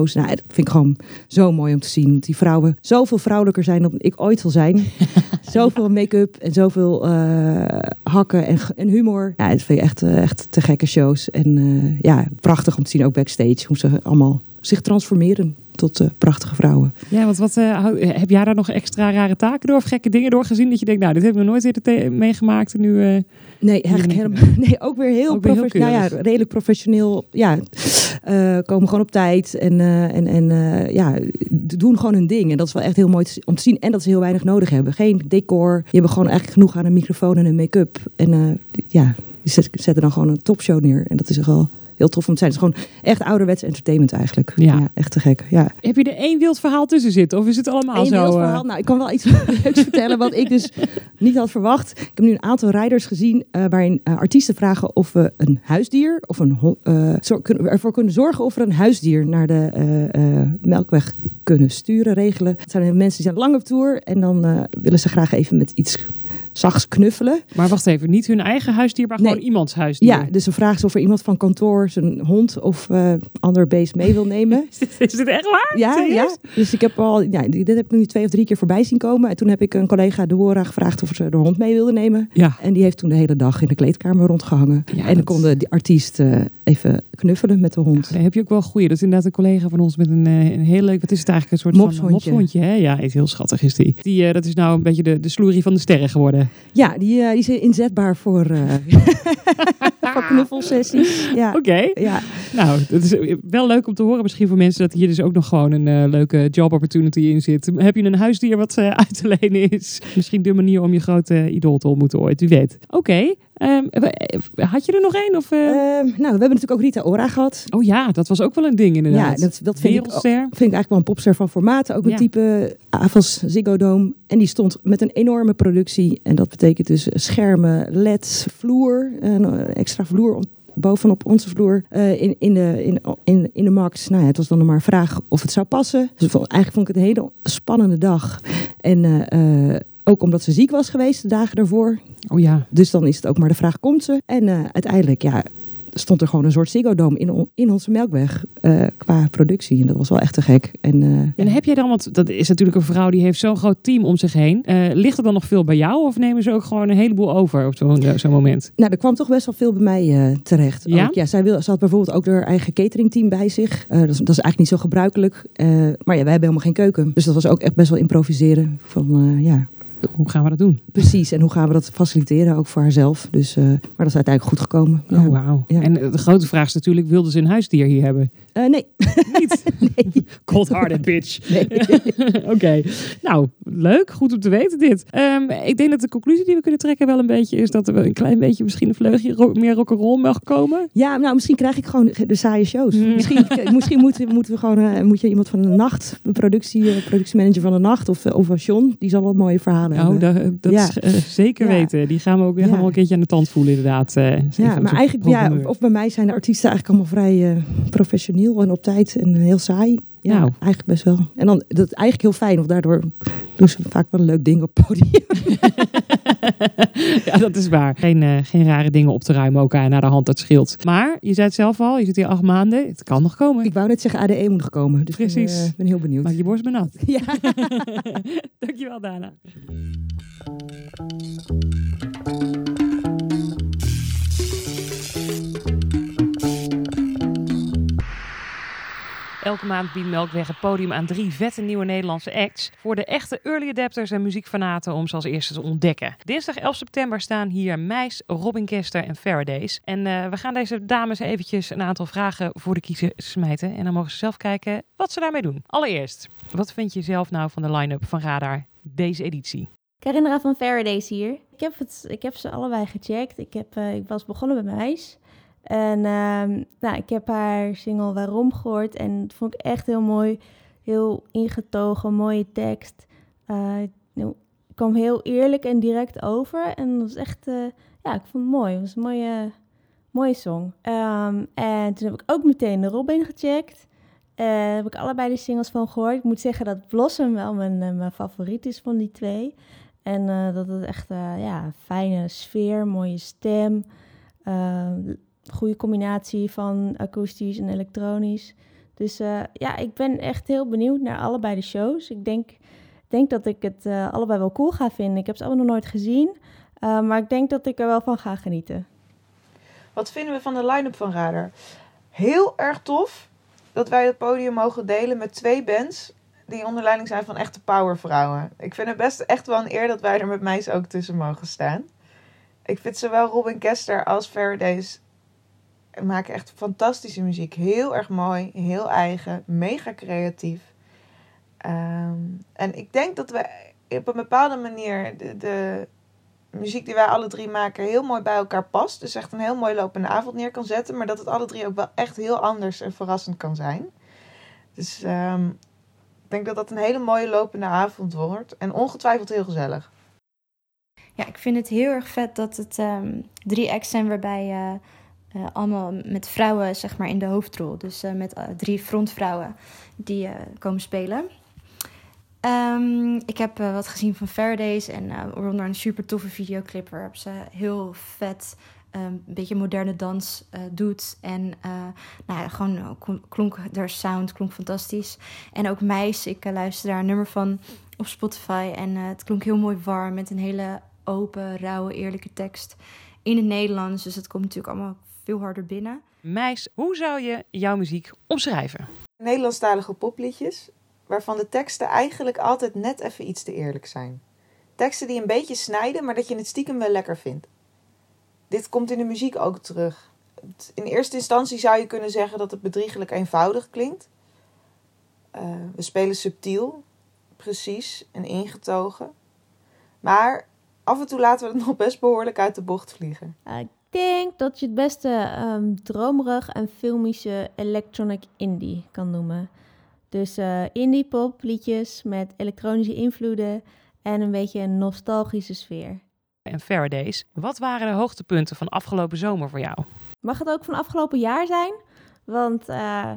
shows. Nou, dat vind ik gewoon zo mooi om te zien. Dat die vrouwen zoveel vrouwelijker zijn dan ik ooit zal zijn. zoveel make-up en zoveel eh, hakken en, en humor. Ja, dat vind ik echt, eh, echt te gekke shows. En eh, ja, prachtig om te zien ook backstage. Hoe ze allemaal zich transformeren tot eh, prachtige vrouwen. Ja, want wat, eh, hou- heb jij daar nog extra rare taken door of gekke dingen door gezien? Dat je denkt, nou, dit heb ik nog nooit eerder meegemaakt. En nu, eh, Nee, eigenlijk Hier helemaal. Nee, ook weer heel, Ook weer heel profe- nou ja, redelijk professioneel. Ja, eh, komen gewoon op tijd en, eh, en, en eh, ja, doen gewoon hun ding. En dat is wel echt heel mooi om te zien. En dat ze heel weinig nodig hebben. Geen decor. Je hebt gewoon eigenlijk genoeg aan een microfoon en een make-up. En eh, ja, die zet- zetten dan gewoon een topshow neer. En dat is echt wel heel tof om te zijn. Het is gewoon echt ouderwets entertainment eigenlijk. Ja. echt te gek. Ja. Heb je er één wild verhaal tussen zitten? Of is het allemaal Eén zo? wild eh, verhaal. Nou, ik kan wel iets leuks vertellen wat ik dus niet had verwacht. Ik heb nu een aantal riders gezien eh, waarin eh, artiesten vragen of we een huisdier of een kunnen, ervoor kunnen zorgen of we een huisdier naar de melkweg kunnen sturen, regelen. Het zijn mensen die zijn lang op tour en dan willen ze graag even met iets zachts knuffelen. Maar wacht even, niet hun eigen huisdier, maar Nee. gewoon iemands huisdier. Ja, dus dan vragen ze of er iemand van kantoor zijn hond of eh ander beest mee wil nemen. Is dit, is dit echt waar? Ja, Serieus? ja, dus ik heb al, ja, dit heb ik nu twee of drie keer voorbij zien komen. En toen heb ik een collega, Deora, gevraagd of ze de hond mee wilde nemen. Ja. En die heeft toen de hele dag in de kleedkamer rondgehangen. Ja, en dan dat- konde die artiest eh, even knuffelen met de hond. Daar heb je ook wel goeie. Dat is inderdaad een collega van ons met een, eh, een heel leuk, wat is het eigenlijk, een soort van Mopshondje. mopshondje. Hè? Ja, is heel schattig is die. die eh, dat is nou een beetje de, de sloerie van de sterren geworden. Ja, die, eh, die is inzetbaar voor, voor knuffelsessies. Ja. Oké. Ja, Nou, het is wel leuk om te horen misschien voor mensen dat hier dus ook nog gewoon een leuke job opportunity in zit. Heb je een huisdier wat uit te lenen is? Misschien de manier om je grote idool te ontmoeten ooit, wie weet. Oké, had je er nog één? Of, eh? Ehm, nou, we hebben natuurlijk ook Rita Ora gehad. oh ja, dat was ook wel een ding Ja, inderdaad. dat, dat vind ik, vind ik eigenlijk wel een popster van formaat. Ook een Ja. type AFAS Ziggo Dome. En die stond met een enorme productie. En dat betekent dus schermen, leds, vloer. Een eh, extra vloer bovenop onze vloer eh, in, in, de, in, in, in de max. Nou ja, het was dan nog maar een vraag of het zou passen. Dus eigenlijk vond ik het een hele spannende dag. En eh, eh, ook omdat ze ziek was geweest de dagen daarvoor. Oh ja. Dus dan is het ook maar de vraag, komt ze? En eh, uiteindelijk, ja, stond er gewoon een soort Ziggo Dome in, on- in onze melkweg eh, qua productie. En dat was wel echt te gek. En, eh, En heb jij dan, want dat is natuurlijk een vrouw die heeft zo'n groot team om zich heen. Ligt er dan nog veel bij jou of nemen ze ook gewoon een heleboel over op zo'n zo'n moment? Nou, er kwam toch best wel veel bij mij terecht. Ja? Ook, ja zij, wil, ze had bijvoorbeeld ook haar eigen cateringteam bij zich. Dat, is, dat is eigenlijk niet zo gebruikelijk. Maar ja, wij hebben helemaal geen keuken. Dus dat was ook echt best wel improviseren. Van, ja, Hoe gaan we dat doen? precies. En hoe gaan we dat faciliteren, ook voor haarzelf. Dus, eh, maar dat is uiteindelijk goed gekomen. Ja. Oh, wauw. Ja. En de grote vraag is natuurlijk, wilden ze een huisdier hier hebben? Eh, nee, Niet? nee, Cold-hearted bitch. nee. Oké. Nou, leuk. Goed om te weten dit. Ehm, ik denk dat de conclusie die we kunnen trekken wel een beetje is dat er wel een klein beetje misschien een vleugje ro- meer rock'n'roll mag komen. Ja, nou, misschien krijg ik gewoon de saaie shows. Mm. Misschien, misschien moeten, moeten we gewoon, eh, moet je iemand van de nacht, een productie, productiemanager van de nacht, of, of een John, die zal wat mooie verhalen Nou, hebben. dat, dat Ja. is eh, zeker Ja. weten. Die gaan we ook Ja. een keertje aan de tand voelen inderdaad. eh. Ja, maar eigenlijk, ja, of bij mij zijn de artiesten eigenlijk allemaal vrij eh, professioneel en op tijd en heel saai. Ja, Nou. eigenlijk best wel. En dan, dat is eigenlijk heel fijn, want daardoor doen ze vaak wel een leuk ding op het podium. ja, dat is waar. Geen, eh, geen rare dingen op te ruimen ook aan naar de hand, dat scheelt. Maar je zei het zelf al, je zit hier acht maanden. Het kan nog komen. Ik wou net zeggen ADE moet nog komen, dus ik ben, Precies. eh, ben heel benieuwd. Maak je borst maar nat. Ja. Dankjewel, Dana. Elke maand biedt Melkweg het podium aan drie vette nieuwe Nederlandse acts. Voor de echte early adapters en muziekfanaten om ze als eerste te ontdekken. Dinsdag 11 september staan hier Meis, Robin Kester en Faradays. En eh, we gaan deze dames eventjes een aantal vragen voor de kiezer smijten. En dan mogen ze zelf kijken wat ze daarmee doen. Allereerst, wat vind je zelf nou van de line-up van Radar deze editie? Carindra van Faraday's hier. Ik heb, het, ik heb ze allebei gecheckt. Ik, heb, eh, ik was begonnen met Meis. En ehm, nou, ik heb haar single Waarom gehoord. En dat vond ik echt heel mooi. Heel ingetogen, mooie tekst. Het kwam heel eerlijk en direct over. En dat was echt, eh, ja, ik vond het mooi. Het was een mooie, mooie song. Ehm, en toen heb ik ook meteen de Robin gecheckt. Eh heb ik allebei de singles van gehoord. Ik moet zeggen dat Blossom wel mijn, eh, mijn favoriet is van die twee. En dat het echt ja, fijne sfeer, mooie stem. Goede combinatie van akoestisch en elektronisch. Dus eh, ja, ik ben echt heel benieuwd naar allebei de shows. Ik denk, denk dat ik het eh, allebei wel cool ga vinden. Ik heb ze allemaal nog nooit gezien. eh, maar ik denk dat ik er wel van ga genieten. Wat vinden we van de line-up van Radar? Heel erg tof dat wij het podium mogen delen met twee bands die onder leiding zijn van echte powervrouwen. Ik vind het best echt wel een eer dat wij er met meis ook tussen mogen staan. Ik vind zowel Robin Kester als Faradays maken echt fantastische muziek. Heel erg mooi, heel eigen, mega creatief. Ehm, en ik denk dat we op een bepaalde manier de, de muziek die wij alle drie maken heel mooi bij elkaar past. Dus echt een heel mooi lopende avond neer kan zetten. Maar dat het alle drie ook wel echt heel anders en verrassend kan zijn. Dus ehm, ik denk dat dat een hele mooie lopende avond wordt. En ongetwijfeld heel gezellig. Ja, ik vind het heel erg vet dat het ehm, drie acts zijn waarbij eh, eh, allemaal met vrouwen zeg maar in de hoofdrol. Dus eh, met eh, drie frontvrouwen die komen spelen. Ehm, ik heb wat gezien van Faradays en waaronder een super toffe videoclip waarop ze heel vet een beetje moderne dans doet. En nou ja, gewoon klonk- haar sound klonk fantastisch. En ook Meis, ik luister daar een nummer van op Spotify. En het klonk heel mooi warm met een hele open, rauwe, eerlijke tekst in het Nederlands. Dus het komt natuurlijk allemaal veel harder binnen. Meis, hoe zou je jouw muziek omschrijven? Nederlandstalige popliedjes, waarvan de teksten eigenlijk altijd net even iets te eerlijk zijn. Teksten die een beetje snijden, maar dat je het stiekem wel lekker vindt. Dit komt in de muziek ook terug. In eerste instantie zou je kunnen zeggen dat het bedriegelijk eenvoudig klinkt. Eh, we spelen subtiel, precies en ingetogen. Maar af en toe laten we het nog best behoorlijk uit de bocht vliegen. Uh, ik denk dat je het beste ehm, dromerig en filmische electronic indie kan noemen. Dus eh, indie pop liedjes met elektronische invloeden en een beetje een nostalgische sfeer. En Faradays, wat waren de hoogtepunten van afgelopen zomer voor jou? Mag het ook van afgelopen jaar zijn? Want eh,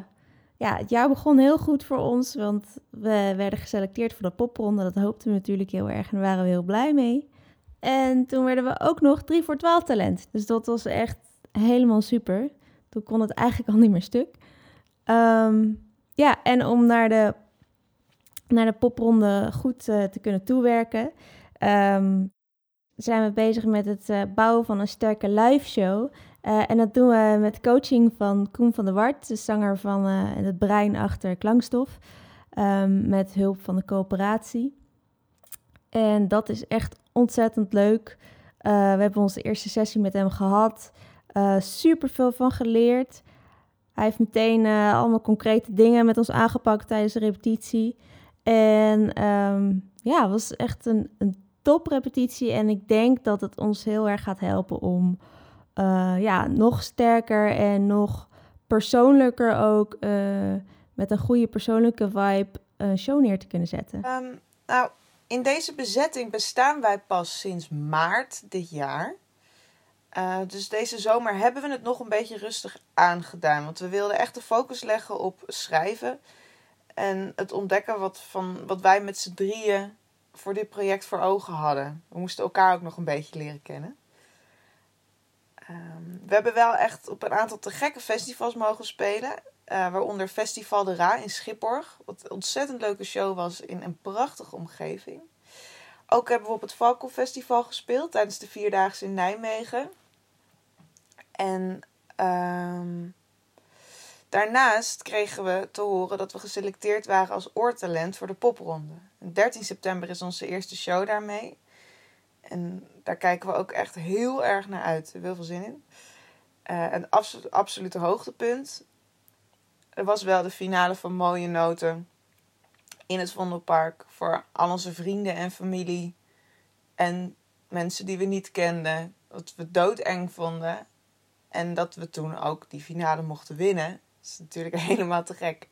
ja, het jaar begon heel goed voor ons. Want we werden geselecteerd voor de popronde. Dat hoopten we natuurlijk heel erg en daar waren we heel blij mee. En toen werden we ook nog 3 voor 12 talent. Dus dat was echt helemaal super. Toen kon het eigenlijk al niet meer stuk. Ehm, ja, en om naar de, naar de popronde goed eh, te kunnen toewerken... ehm, zijn we bezig met het eh, bouwen van een sterke live show... Eh, en dat doen we met coaching van Koen van der Wart, de zanger van het brein achter Klankstof. ehm, met hulp van de coöperatie. En dat is echt ontzettend leuk. Eh, we hebben onze eerste sessie met hem gehad. Eh super veel van geleerd. Hij heeft meteen eh, allemaal concrete dingen met ons aangepakt tijdens de repetitie. En ehm, ja, het was echt een, een top repetitie. En ik denk dat het ons heel erg gaat helpen om ja, nog sterker en nog persoonlijker ook met een goede persoonlijke vibe een show neer te kunnen zetten. Ehm, nou, in deze bezetting bestaan wij pas sinds maart dit jaar. Eh, dus deze zomer hebben we het nog een beetje rustig aangedaan. Want we wilden echt de focus leggen op schrijven. En het ontdekken wat, van, wat wij met z'n drieën voor dit project voor ogen hadden. We moesten elkaar ook nog een beetje leren kennen. Ehm, we hebben wel echt op een aantal te gekke festivals mogen spelen. Eh, waaronder Festival de Ra in Schipborg. Wat een ontzettend leuke show was in een prachtige omgeving. Ook hebben we op het Valko Festival gespeeld tijdens de Vierdaagse in Nijmegen. En ehm, daarnaast kregen we te horen dat we geselecteerd waren als oortalent voor de popronde. En 13 september is onze eerste show daarmee. En daar kijken we ook echt heel erg naar uit. Heel veel zin in. Eh, een abso- absolute hoogtepunt. Er was wel de finale van Mooie Noten in het Vondelpark. Voor al onze vrienden en familie. En mensen die we niet kenden. Wat we doodeng vonden. En dat we toen ook die finale mochten winnen. Dat is natuurlijk helemaal te gek.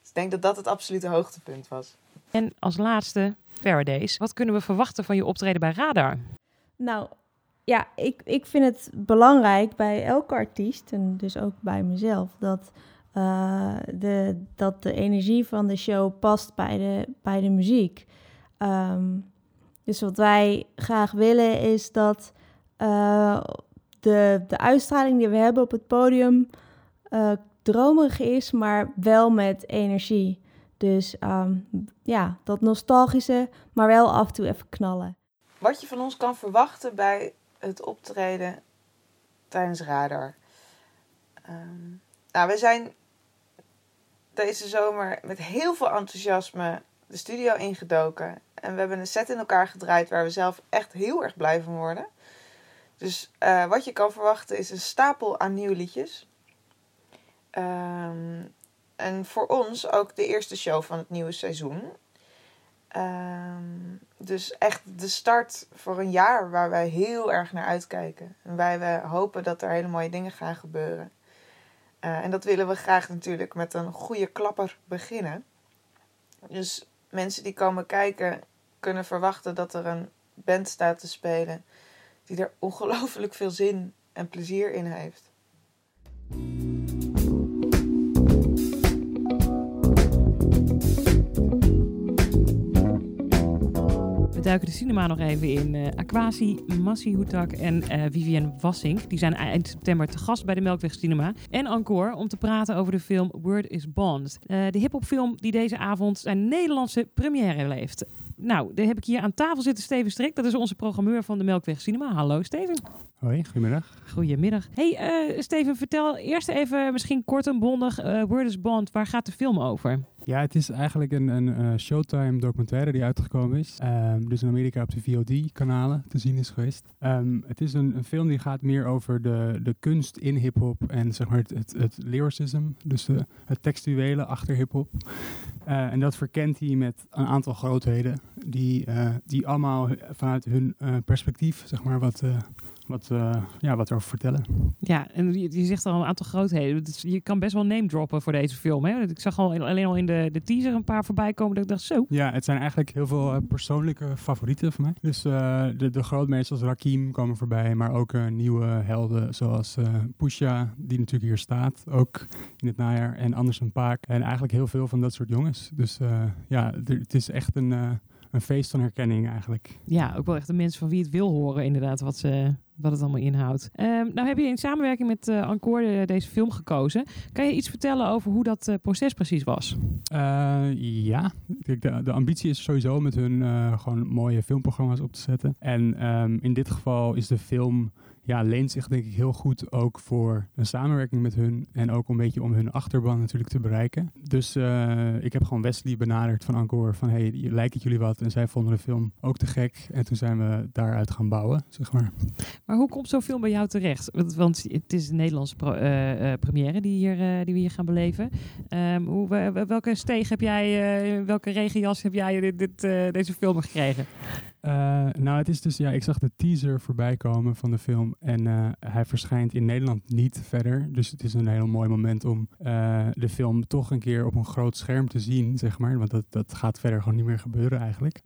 Dus ik denk dat dat het absolute hoogtepunt was. En als laatste, Faradays, wat kunnen we verwachten van je optreden bij Radar? Nou, ja, ik, ik vind het belangrijk bij elke artiest, en dus ook bij mezelf, dat, eh, de, dat de energie van de show past bij de, bij de muziek. Ehm, dus wat wij graag willen is dat eh, de, de uitstraling die we hebben op het podium eh, dromerig is, maar wel met energie. Dus ehm, ja, dat nostalgische, maar wel af en toe even knallen. Wat je van ons kan verwachten bij het optreden tijdens Radar. Ehm, nou, we zijn deze zomer met heel veel enthousiasme de studio ingedoken. En we hebben een set in elkaar gedraaid waar we zelf echt heel erg blij van worden. Dus eh, wat je kan verwachten is een stapel aan nieuwe liedjes. Ehm, en voor ons ook de eerste show van het nieuwe seizoen. Ehm, dus echt de start voor een jaar waar wij heel erg naar uitkijken. En wij we hopen dat er hele mooie dingen gaan gebeuren. Eh, en dat willen we graag natuurlijk met een goede klapper beginnen. Dus mensen die komen kijken kunnen verwachten dat er een band staat te spelen die er ongelooflijk veel zin en plezier in heeft. We duiken de cinema nog even in. Uh, Aquasi, Massi Hoetak en uh, Vivienne Wassink. Die zijn eind september te gast bij de Melkweg Cinema. En Encore om te praten over de film Word is Bond. Uh, de hiphopfilm die deze avond zijn Nederlandse première leeft. Nou, daar heb ik hier aan tafel zitten Steven Strik. Dat is onze programmeur van de Melkweg Cinema. Hallo Steven. Hoi, goedemiddag. Goedemiddag. Hey Steven, vertel eerst even misschien kort en bondig. Word is Bond, waar gaat de film over? Ja, het is eigenlijk een, een uh, Showtime documentaire die uitgekomen is. Um, dus in Amerika op de VOD-kanalen te zien is geweest. Um, het is een, een, film die gaat meer over de, de kunst in hip-hop en zeg maar het, het, het lyricism, dus de, het textuele achter hip-hop. Uh, en dat verkent hij met een aantal grootheden die, uh, die allemaal vanuit hun perspectief, zeg maar, wat wat, uh, ja, wat erover vertellen. Ja, en je, je zegt al een aantal grootheden. Je kan best wel name droppen voor deze film. Hè? Ik zag al alleen al in de, de teaser een paar voorbij komen dat ik dacht zo. Ja, het zijn eigenlijk heel veel uh, persoonlijke favorieten van mij. Dus uh, de, de grootmeesters Rakim komen voorbij, maar ook nieuwe helden zoals Pusha, die natuurlijk hier staat, ook in het najaar. En Anderson Paak. En eigenlijk heel veel van dat soort jongens. Dus ja, het is echt een een feest van herkenning eigenlijk. Ja, ook wel echt de mensen van wie het wil horen inderdaad wat, ze, wat het allemaal inhoudt. Um, nou heb je in samenwerking met uh, Encore deze film gekozen. Kan je iets vertellen over hoe dat uh, proces precies was? Uh, ja, de, de, ambitie is sowieso met hun gewoon mooie filmprogramma's op te zetten. En um, in dit geval is de film ja, leent zich denk ik heel goed ook voor een samenwerking met hun. En ook een beetje om hun achterban natuurlijk te bereiken. Dus uh, ik heb gewoon Wesley benaderd van Angkor van hey, lijkt het jullie wat? En zij vonden de film ook te gek. En toen zijn we daaruit gaan bouwen, zeg maar. Maar hoe komt zo'n film bij jou terecht? Want, het is een Nederlandse pro, uh, uh, première die, hier, die we hier gaan beleven. Um, hoe, welke steeg heb jij, welke regenjas heb jij dit, dit deze film gekregen? Uh, nou, het is dus, ja, ik zag de teaser voorbij komen van de film en uh, hij verschijnt in Nederland niet verder. Dus het is een heel mooi moment om uh, de film toch een keer op een groot scherm te zien, zeg maar. Want dat, dat gaat verder gewoon niet meer gebeuren eigenlijk.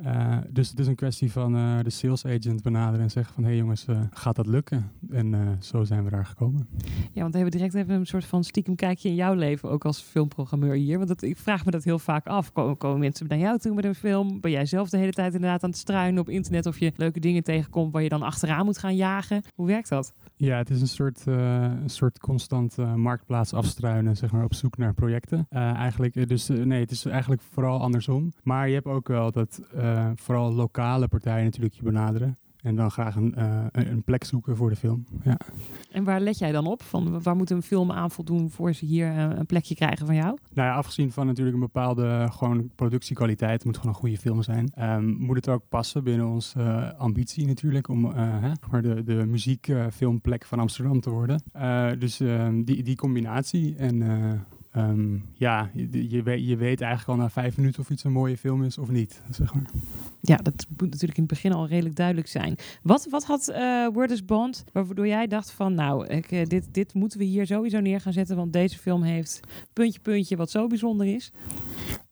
dus het is een kwestie van de sales agent benaderen en zeggen van, hé hey jongens, gaat dat lukken? En zo zijn we daar gekomen. Ja, want we hebben direct even een soort van stiekem kijkje in jouw leven, ook als filmprogrammeur hier. Want dat, ik vraag me dat heel vaak af. Komen mensen naar jou toe met een film? Ben jij zelf de hele tijd inderdaad aan het struinen op internet of je leuke dingen tegenkomt waar je dan achteraan moet gaan jagen. Hoe werkt dat? Ja, het is een soort, uh, een soort constant uh, marktplaats afstruinen, zeg maar, op zoek naar projecten. Uh, eigenlijk, dus nee, het is eigenlijk vooral andersom. Maar je hebt ook wel dat vooral lokale partijen natuurlijk je benaderen. En dan graag een, uh, een plek zoeken voor de film. Ja. En waar let jij dan op? Van waar moet een film aan voldoen voor ze hier uh, een plekje krijgen van jou? Nou ja, afgezien van natuurlijk een bepaalde gewoon productiekwaliteit, moet gewoon een goede film zijn. Um, moet het ook passen binnen onze uh, ambitie natuurlijk om hè, maar de, de muziekfilmplek van Amsterdam te worden. dus ehm, die, die combinatie en Um, ja, je, je, weet, eigenlijk al na vijf minuten of iets een mooie film is of niet, zeg maar. Ja, dat moet natuurlijk in het begin al redelijk duidelijk zijn. Wat, wat had uh, Word Bond, waardoor jij dacht van, nou, ik, uh, dit, dit moeten we hier sowieso neer gaan zetten, want deze film heeft puntje, puntje, wat zo bijzonder is?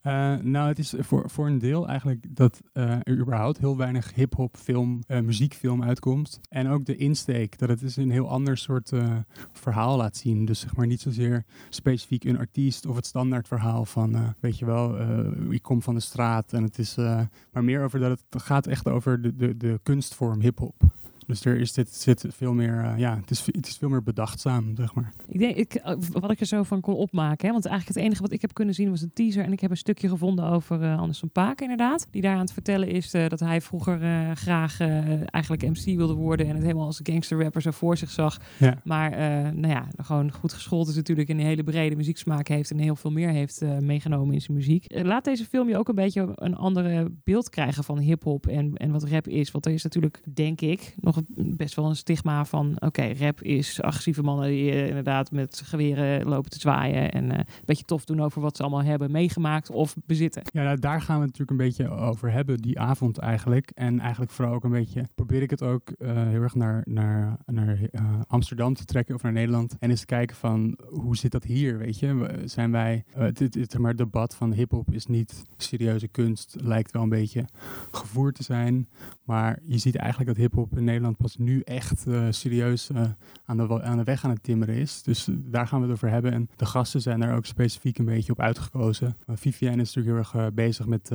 Uh, nou, het is voor, voor een deel eigenlijk dat uh, er überhaupt heel weinig hip-hop film, uh, muziekfilm uitkomt. En ook de insteek, dat het is een heel ander soort verhaal laat zien. Dus zeg maar niet zozeer specifiek een artiest of het standaard verhaal van, weet je wel, ik kom van de straat en het is, maar meer over dat het gaat echt over de, de, de kunstvorm hip-hop. Dus er is dit, zit veel meer, uh, ja, het is, het is veel meer bedachtzaam, zeg maar. Ik denk, ik, eh, wat ik er zo van kon opmaken, hè, want eigenlijk het enige wat ik heb kunnen zien was een teaser. En ik heb een stukje gevonden over uh, Anders van Paak, inderdaad. Die daar aan het vertellen is uh, dat hij vroeger graag eigenlijk MC wilde worden. En het helemaal als gangster rapper zo voor zich zag. Ja. Maar nou ja, gewoon goed geschoold is natuurlijk en een hele brede muzieksmaak heeft. En heel veel meer heeft meegenomen in zijn muziek. laat deze film je ook een beetje een andere beeld krijgen van hip-hop en, en wat rap is. Want er is natuurlijk, denk ik, nog best wel een stigma van... oké, rap is agressieve mannen die eh, inderdaad met geweren lopen te zwaaien... en eh, een beetje tof doen over wat ze allemaal hebben meegemaakt of bezitten. Ja, nou, daar gaan we natuurlijk een beetje over hebben, die avond eigenlijk. En eigenlijk vooral ook een beetje, probeer ik het ook eh, heel erg naar, naar, naar Amsterdam te trekken of naar Nederland. En eens te kijken van, hoe zit dat hier, weet je? Zijn wij, het, het maar debat van hip-hop is niet serieuze kunst, lijkt wel een beetje gevoerd te zijn. Maar je ziet eigenlijk dat hip-hop in Nederland pas nu echt eh, serieus eh, aan, de, aan de weg aan het timmeren is. Dus eh, daar gaan we het over hebben. En de gasten zijn er ook specifiek een beetje op uitgekozen. Vivienne is natuurlijk heel erg bezig met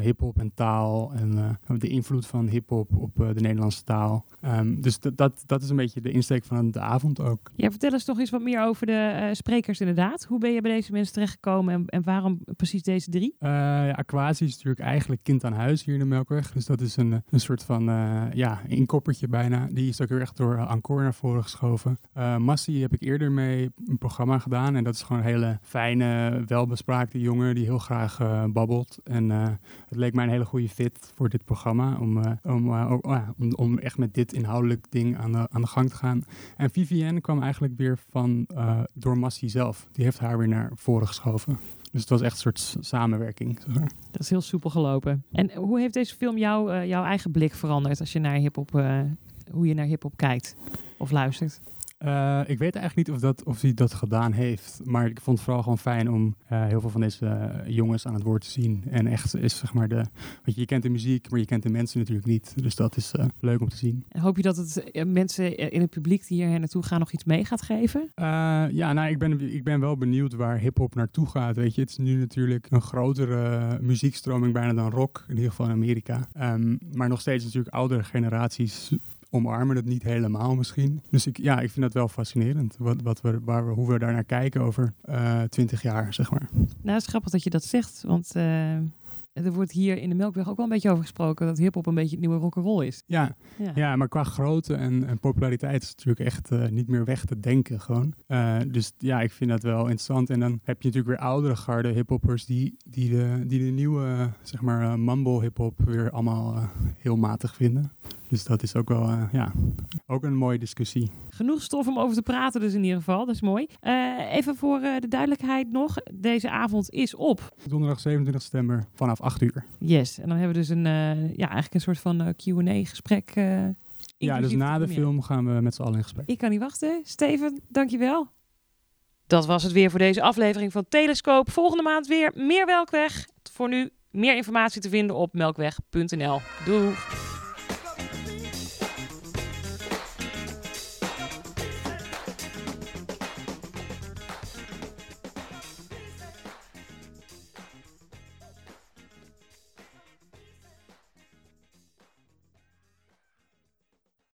hip-hop en taal. En de invloed van hip-hop op de Nederlandse taal. Ehm, dus dat, dat, is een beetje de insteek van de avond ook. Ja, vertel eens toch eens wat meer over de sprekers inderdaad. Hoe ben je bij deze mensen terechtgekomen en, en waarom precies deze drie? Ja, Aquasi is natuurlijk eigenlijk kind aan huis hier in de Melkweg. Dus dat is een, een soort van ja, bijna. Die is ook heel erg door Encore naar voren geschoven. Eh Massi heb ik eerder mee een programma gedaan. En dat is gewoon een hele fijne, welbespraakte jongen die heel graag eh, babbelt. En eh, het leek mij een hele goede fit voor dit programma. Om, eh, om, eh, oh om, om echt met dit inhoudelijk ding aan de, aan de gang te gaan. En Vivienne kwam eigenlijk weer van eh, door Massi zelf. Die heeft haar weer naar voren geschoven. Dus het was echt een soort samenwerking. Dat is heel soepel gelopen. En hoe heeft deze film eh, jouw eigen blik veranderd als je naar hip-hop, eh, hoe je naar hip-hop kijkt of luistert? Eh, ik weet eigenlijk niet of, dat, of hij dat gedaan heeft. Maar ik vond het vooral gewoon fijn om eh, heel veel van deze eh, jongens aan het woord te zien. En echt is zeg maar de. Want je, je kent de muziek, maar je kent de mensen natuurlijk niet. Dus dat is leuk om te zien. En hoop je dat het mensen in het publiek die hier naartoe gaan nog iets mee gaat geven? Ja, nou, ik ben, ik ben wel benieuwd waar hip-hop naartoe gaat. Weet je, het is nu natuurlijk een grotere muziekstroming bijna dan rock, in ieder geval in Amerika. Ehm, maar nog steeds natuurlijk oudere generaties omarmen het niet helemaal misschien. Dus ik, ja, ik vind dat wel fascinerend. Wat, wat we, waar we, hoe we daar naar kijken over twintig jaar, zeg maar. Nou, het is grappig dat je dat zegt, want eh, er wordt hier in de Melkweg ook wel een beetje over gesproken dat hip-hop een beetje het nieuwe rock'n'roll is. Ja, Ja. ja. maar qua grootte en, en populariteit is het natuurlijk echt eh, niet meer weg te denken gewoon. Eh, dus ja, ik vind dat wel interessant. En dan heb je natuurlijk weer oudere garde hiphoppers die, die, de, die de nieuwe, eh, zeg maar, eh, mumble hiphop weer allemaal eh, heel matig vinden. Dus dat is ook wel, eh, ja, ook een mooie discussie. Genoeg stof om over te praten dus in ieder geval, dat is mooi. Eh, even voor eh, de duidelijkheid nog, deze avond is op. Donderdag 27 september vanaf 8 uur. Yes, en dan hebben we dus een, ja, eigenlijk een soort van Q&A gesprek. Ja, dus na de film gaan we met z'n allen in gesprek. Ik kan niet wachten. Steven, dankjewel. Dat was het weer voor deze aflevering van Telescoop. Volgende maand weer meer Melkweg. Voor nu meer informatie te vinden op melkweg.nl. Doei!